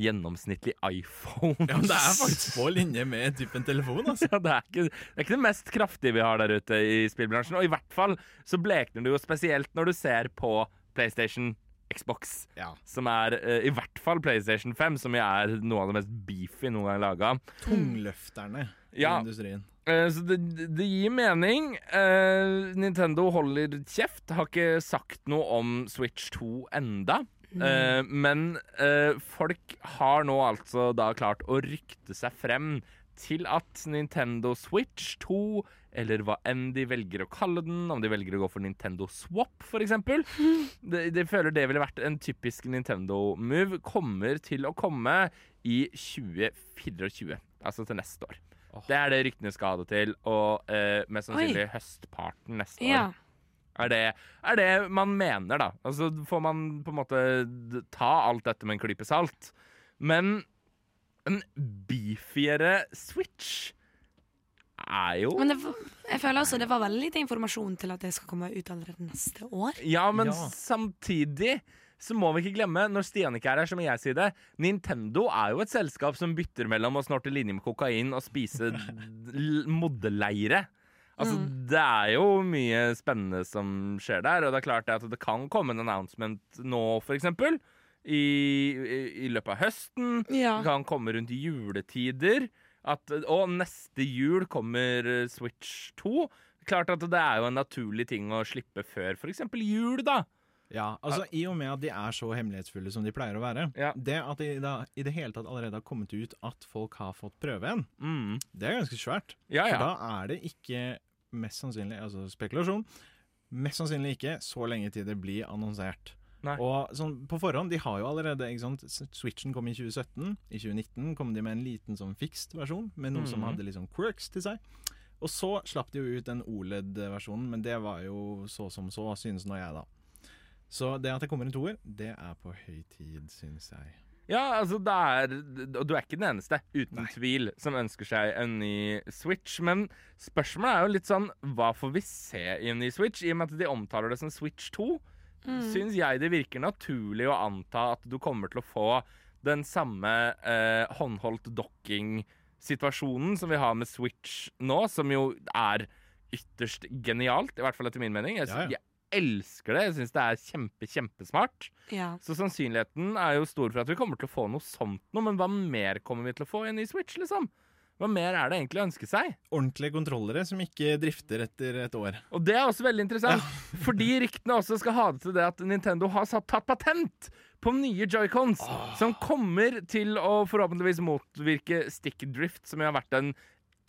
gjennomsnittlig iPhone. Ja, men det er faktisk på linje med typen telefon, altså. Ja, det, er ikke, det er ikke det mest kraftige vi har der ute i spillbransjen. Og i hvert fall så blekner det jo spesielt når du ser på PlayStation Xbox. Ja. Som er eh, i hvert fall PlayStation 5, som jo er noe av det mest beefy noen gang laga. Tungløfterne Ja. i industrien. Eh, Så det, det gir mening. Eh, Nintendo holder kjeft. Har ikke sagt noe om Switch 2 enda. Eh, men folk har nå altså da klart å rykte seg frem til at Nintendo Switch 2, eller hva enn de velger å kalle den, om de velger å gå for Nintendo Swap f.eks. De, de føler det ville vært en typisk Nintendo-move. Kommer til å komme i 2024, altså til neste år. Det er det ryktene skal ha det til, og eh, mest sannsynlig høstparten neste Ja. år. Er det, er det man mener, da. Altså får man på en måte ta alt dette med en klype salt. Men en beefiere Switch er jo Men det, jeg føler altså det var veldig lite informasjon til at det skal komme ut allerede neste år. Ja, men Ja. samtidig så må vi ikke glemme, når Stian ikke er her, så må jeg si det, Nintendo er jo et selskap som bytter mellom å snorte linje med kokain og spise modeleire. Altså, Det er jo mye spennende som skjer der, og det er klart at det kan komme en announcement nå, for eksempel. I, i, i løpet av høsten. Ja. Det kan komme rundt juletider. At, og neste jul kommer eh, Switch 2. Klart at det er jo en naturlig ting å slippe før f.eks. jul, da. Ja, altså I og med at de er så hemmelighetsfulle som de pleier å være, Ja. det at de da, i det hele tatt allerede har kommet ut at folk har fått prøve en, Mm. det er ganske svært. Ja, ja. For da er det ikke mest sannsynlig, altså spekulasjon, mest sannsynlig ikke så lenge til det blir annonsert. Nei. Og sånn på forhånd, de har jo allerede ikke sant? Switchen kom i 2017. I 2019 kom de med en liten sånn fikst versjon, med noe som Mhm. hadde litt sånn quirks til seg. Og så slapp de jo ut den OLED-versjonen, men det var jo så som så, synes nå jeg, da. Så det at det kommer en toer, det er på høy tid, synes jeg. Ja, altså det er Og du er ikke den eneste, uten tvil, som ønsker seg en ny Switch. Men spørsmålet er jo litt sånn Hva får vi se i en ny Switch? I og med at de omtaler det som Switch 2, syns jeg det virker naturlig å anta at du kommer til å få den samme eh, håndholdt docking-situasjonen som vi har med Switch nå, som jo er ytterst genialt, i hvert fall etter min mening. Jeg, Ja, ja. jeg elsker det. Jeg syns det er kjempe, kjempesmart. Ja. Så sannsynligheten er jo stor for at vi kommer til å få noe sånt noe, men hva mer kommer vi til å få i en ny Switch, liksom? Hva mer er det egentlig å ønske seg? Ordentlige kontrollere som ikke drifter etter et år. Og det er også veldig interessant, fordi ryktene også skal ha det til det at Nintendo har satt, tatt patent på nye joycons, som kommer til å forhåpentligvis motvirke stick drift, som jo har vært en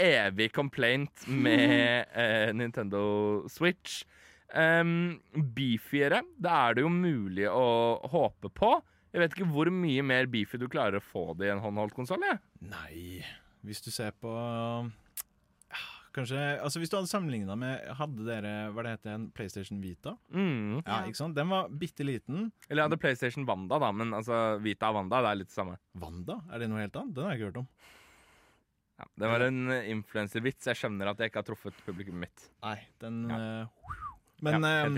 evig complaint med eh, Nintendo Switch. Um, beefiere, da er det jo mulig å håpe på. Jeg vet ikke hvor mye mer beefy du klarer å få det i en håndholdt konsoll. Nei, hvis du ser på Kanskje Altså Hvis du hadde sammenligna med Hadde dere hva det heter, en PlayStation Vita? Mm. Ja, ikke sant? Den var bitte liten. Eller jeg hadde PlayStation Wanda, da, men altså Vita og Wanda, det er litt det samme. Wanda? Er det noe helt annet? Den har jeg ikke hørt om. Ja, det var en eh, influenservits. Jeg skjønner at jeg ikke har truffet publikummet mitt. Nei, den Ja. eh, Men ja, um,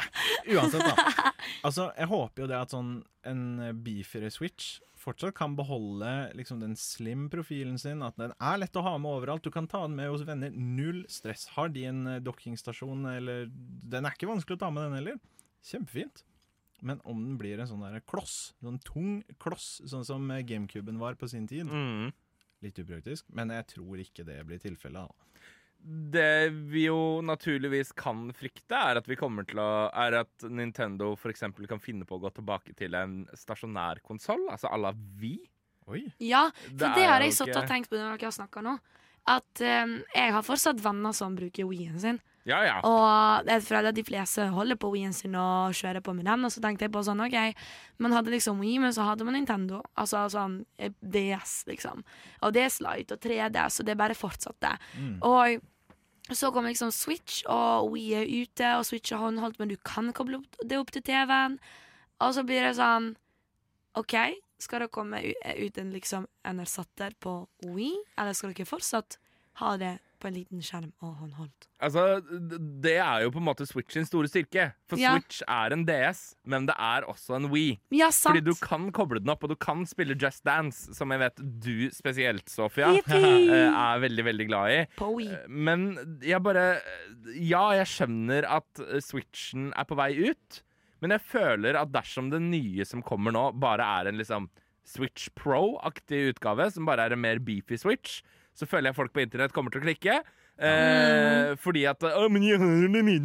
uansett, da. Altså, jeg håper jo det at sånn en beefere Switch fortsatt kan beholde liksom den slim-profilen sin, at den er lett å ha med overalt. Du kan ta den med hos venner. Null stress. Har de en dokkingstasjon dockingstasjon, eller Den er ikke vanskelig å ta med, den heller. Kjempefint. Men om den blir en sånn der kloss, sånn tung kloss, sånn som eh, GameCuben var på sin tid, Mm. litt upraktisk, men jeg tror ikke det blir tilfellet. Det vi jo naturligvis kan frykte, er at vi kommer til å Er at Nintendo f.eks. kan finne på å gå tilbake til en stasjonær konsoll, altså à la Vi. Oi. Ja, for det, det har jeg satt og tenkt på når dere har snakka nå. At um, jeg har fortsatt venner som bruker Wii-en sin. Ja, ja. Og jeg føler at de fleste holder på Wii-en sin og kjører på med den. Og så tenkte jeg på sånn, OK, man hadde liksom Wii, men så hadde man Nintendo. Altså sånn eh, DS, liksom. Og DS-Light og 3DS, og det bare fortsatte. Mm. Og så kom liksom Switch, og Wii er ute, og Switch er håndholdt, men du kan koble det opp til TV-en. Og så blir det sånn OK, skal det komme ut en liksom en erstatter på Wii, eller skal dere fortsatt ha det på en liten skjerm og håndholdt. Altså, det er jo på en måte Switch sin store styrke. For Ja. Switch er en DS, men det er også en Wii. Ja, sant. Fordi du kan koble den opp, og du kan spille Just Dance, som jeg vet du spesielt, Sofia, er veldig, veldig glad i. På Wii. Eh, Men jeg bare Ja, jeg skjønner at Switchen er på vei ut, men jeg føler at dersom det nye som kommer nå, bare er en liksom Switch Pro-aktig utgave, som bare er en mer beefy Switch, så føler jeg folk på internett kommer til å klikke. Eh, fordi at Å, men jeg har den nye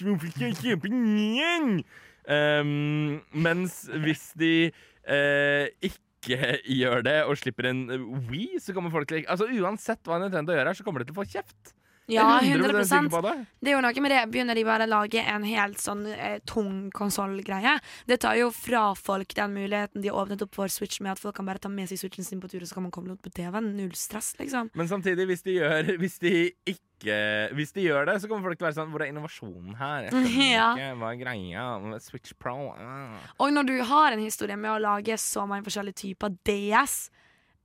hvorfor skal jeg kjøpe den igjen? en? Um, mens hvis de eh, ikke gjør det og slipper en Wii, så kommer folk til å Altså Uansett hva Nintendo gjør her, så kommer de til å få kjeft. Ja, er 100 sikker det. Det er jo noe med det. Begynner de bare å lage en helt sånn eh, tung konsollgreie? Det tar jo fra folk den muligheten de har åpnet opp for Switch med, at folk kan bare ta med seg Switchen sin på tur, og så kan man komme opp på TV-en. Null stress, liksom. Men samtidig, hvis de gjør Hvis de ikke Hvis de gjør det, så kommer folk til å være sånn Hvor er innovasjonen her? Ja. ikke hva er greia. Switch Pro ah. Og når du har en historie med å lage så mange forskjellige typer DS,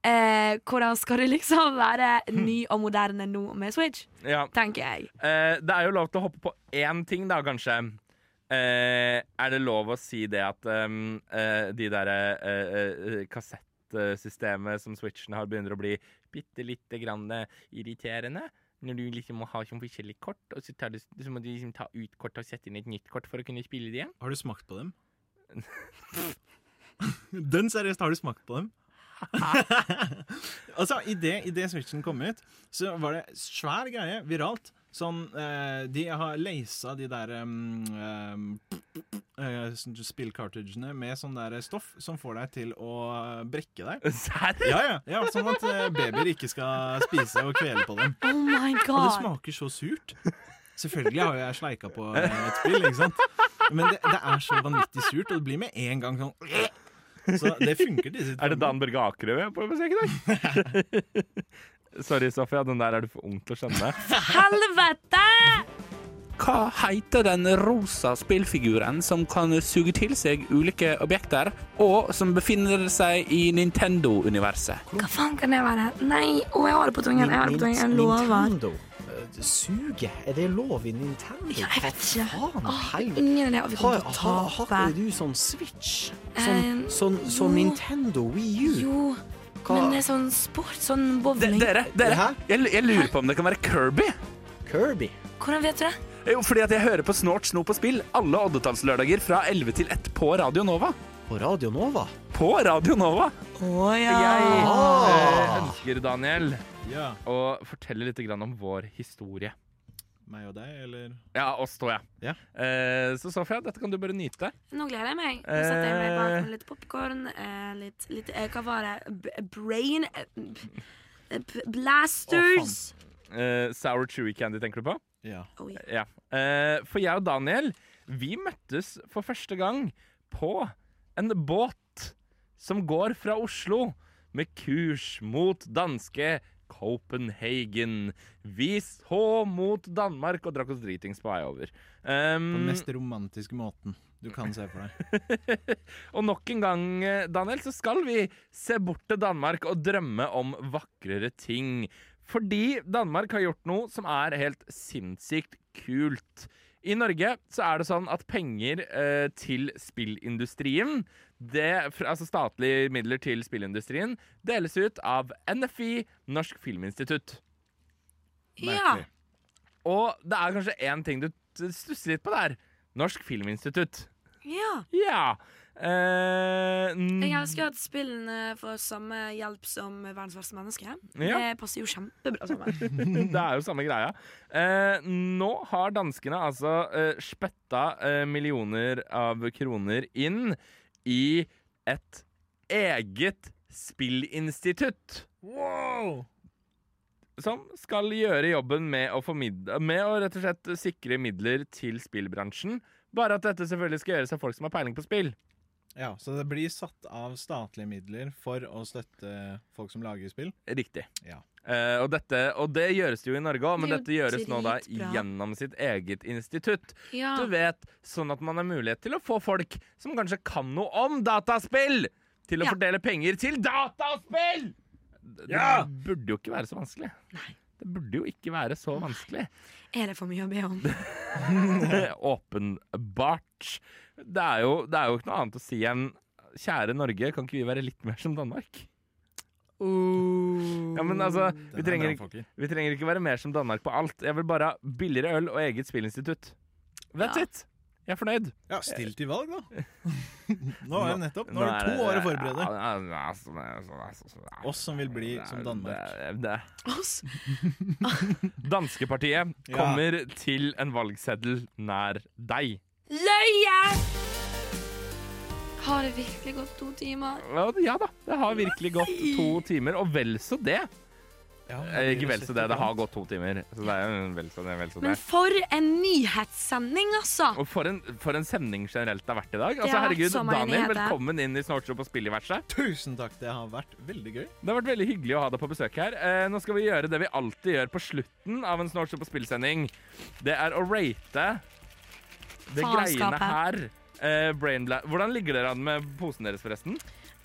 eh, hvordan skal det liksom være ny og moderne nå med Switch? Ja. Tenker jeg. Eh, det er jo lov til å hoppe på én ting, da, kanskje. Eh, er det lov å si det at um, eh, de derre eh, eh, kassettsystemet som Switchen har, begynner å bli bitte lite grann eh, irriterende? Når du liksom må ha sånn forskjellige kort, og så, tar du, så må du liksom ta ut kort og sette inn et nytt kort for å kunne spille det igjen. Har du smakt på dem? Den seriøst, har du smakt på dem? altså, i det, i Switchen kom ut, så var det svær greie, viralt. Sånn, eh, De har leisa de der um, um, eh, sånn spillcartridgene med sånn der stoff som får deg til å brekke deg. Serr? Ja, ja, ja, Sånn at eh, babyer ikke skal spise og kvele på dem. Oh my Og det smaker så surt. Selvfølgelig har jeg sleika på eh, et spill, ikke sant? Men det, det er så vanvittig surt, og det blir med en gang sånn Så det funker til sitt Er det Dan Børge Akerø vi er på besøk i dag? Sorry, Sofia. Den der er du for ung til å skjønne. Helvete! Hva heter den rosa spillfiguren som kan suge til seg ulike objekter, og som befinner seg i Nintendo-universet? Hva faen kan det være? Nei, å, jeg har det på tungen. Jeg har det på tungen. Jeg lover. Suge? Er det lov i Nintendo? Ja, jeg vet ikke. Faen? Åh, ingen idé. Vi kommer til å tape. har ikke du sånn Switch? Sånn, sånn, sånn. Nintendo Wii U? Jo, Hva? men det er sånn sport, sånn De, bowling. dere, dere jeg, jeg lurer på om det kan være Kirby? Kirby? Hvordan vet du det? Jo, fordi at jeg hører på Snort, Sno på spill alle oddetallslørdager fra 11 til 1 på Radio Nova. På Radio Nova? På Radio Nova! Å ja. Jeg eh, Ah. ønsker, Daniel, Ja. Og fortelle litt grann om vår historie. Meg og deg, eller? Ja, oss to, ja. Ja. Eh, så Sofia, dette kan du bare nyte. Nå gleder jeg meg. Nå setter jeg meg bak Eh. med litt popkorn, eh, litt, litt eh, Hva var det? B brain b- Blasters. Eh, sour chewy candy, tenker du på? Ja. Oh, yeah. Ja. Eh, for jeg og Daniel, vi møttes for første gang på en båt som går fra Oslo med kurs mot danske Copenhagen. Vi så mot Danmark og drakk oss dritings på vei over. På Um, den mest romantiske måten du kan se for deg. og nok en gang, eh, Daniel, så skal vi se bort til Danmark og drømme om vakrere ting. Fordi Danmark har gjort noe som er helt sinnssykt kult. I Norge så er det sånn at penger eh, til spillindustrien, det, altså statlige midler til spillindustrien, deles ut av NFI, Norsk Filminstitutt. ja. Og det er kanskje én ting du stusser litt på der. Norsk Filminstitutt. ja. Ja. Eh, Jeg elsker at spillene får samme hjelp som verdens verste menneske. Ja. Det passer jo kjempebra sammen. det er jo samme greia. Eh, nå har danskene altså eh, spytta eh, millioner av kroner inn i et eget spillinstitutt. Wow! Som skal gjøre jobben med å, formidle, med å rett og slett sikre midler til spillbransjen. Bare at dette selvfølgelig skal gjøres av folk som har peiling på spill. Ja, Så det blir satt av statlige midler for å støtte folk som lager spill? Riktig. Ja. Eh, og, dette, og det gjøres jo i Norge òg, men Det dette gjøres nå da gjennom sitt eget institutt. Ja. Du vet, sånn at man har mulighet til å få folk som kanskje kan noe om dataspill, til å Ja. fordele penger til dataspill! Det, Ja! det burde jo ikke være så vanskelig. Nei. Det burde jo ikke være så vanskelig. Er det for mye å be om? Åpenbart. Det er, jo, det er jo ikke noe annet å si enn Kjære Norge, kan ikke vi være litt mer som Danmark? Ja, men altså, vi trenger, ikke, vi trenger ikke være mer som Danmark på alt. Jeg vil bare ha billigere øl og eget spillinstitutt. That's Ja. it. Jeg er fornøyd. Ja, still til valg, da. Nå er det nettopp. Nå har du to år å forberede. Oss som vil bli som Danmark. Oss? Danskepartiet Ja. kommer til en valgseddel nær deg. Løye! Har det virkelig gått to timer? Ja, Ja da, det har virkelig gått to timer, og vel så det. Ja, Ikke vel så det, det har gått to timer. Så det er jo vel så det, vel så det. Men for en nyhetssending, altså! Og for en, for en sending generelt det har vært i dag. Altså, herregud, Daniel, nyheter. velkommen inn i Snortshop og spilliverset. Tusen takk, det har vært veldig gøy. Det har vært veldig hyggelig å ha deg på besøk her. Eh, nå skal vi gjøre det vi alltid gjør på slutten av en Snortshop og spillsending. Det er å rate det greiene Faenskapet. her. Eh, Hvordan ligger dere an med posen deres, forresten?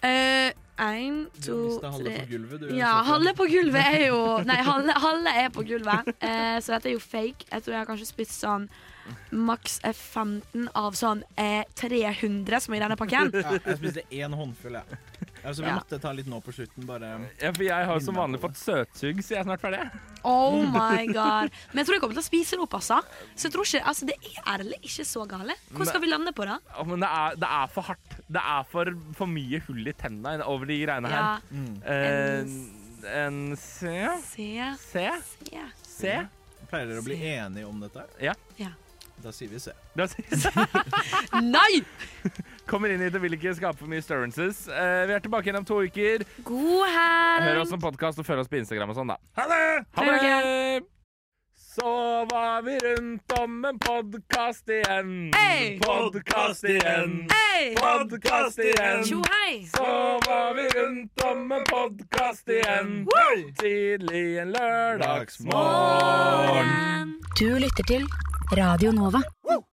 Eh, Én, Du to, tre gulvet, du. Ja, halve på gulvet er jo Nei, halve, halve er på gulvet. Eh, så dette er jo fake. Jeg tror jeg har kanskje spist sånn maks eh, 15 av sånn eh, 300 som er i denne pakken. Ja, jeg spiste én håndfull, jeg. Altså, vi Ja. måtte ta litt nå på slutten, bare Ja, for jeg har som vanlig fått søtsug, så jeg er snart ferdig. Oh my god. Men jeg tror jeg kommer til å spise det opp, altså. Så jeg tror ikke, altså det er ærlig ikke så gale. Hvor skal vi lande på, da? Ja, men det er, det er for hardt. Det er for, for mye hull i tenna over de greiene her. Ja, Eh, en C? se, C? se. C? Pleier dere å bli enige om dette? Ja. Ja. Da sier vi C. Da sier Nei! Kommer inn hit og vil ikke skape for mye stirrances. Uh, vi er tilbake igjen om to uker. God Hør oss som podkast og følg oss på Instagram og sånn, da. Ha det! Ha det! Så var vi rundt om en podkast igjen. Hey! Podkast igjen. Hey! Podkast igjen. Tjo hei! Så var vi rundt om en podkast igjen. Tidlig en lørdagsmorgen. Du lytter til Radio Nova.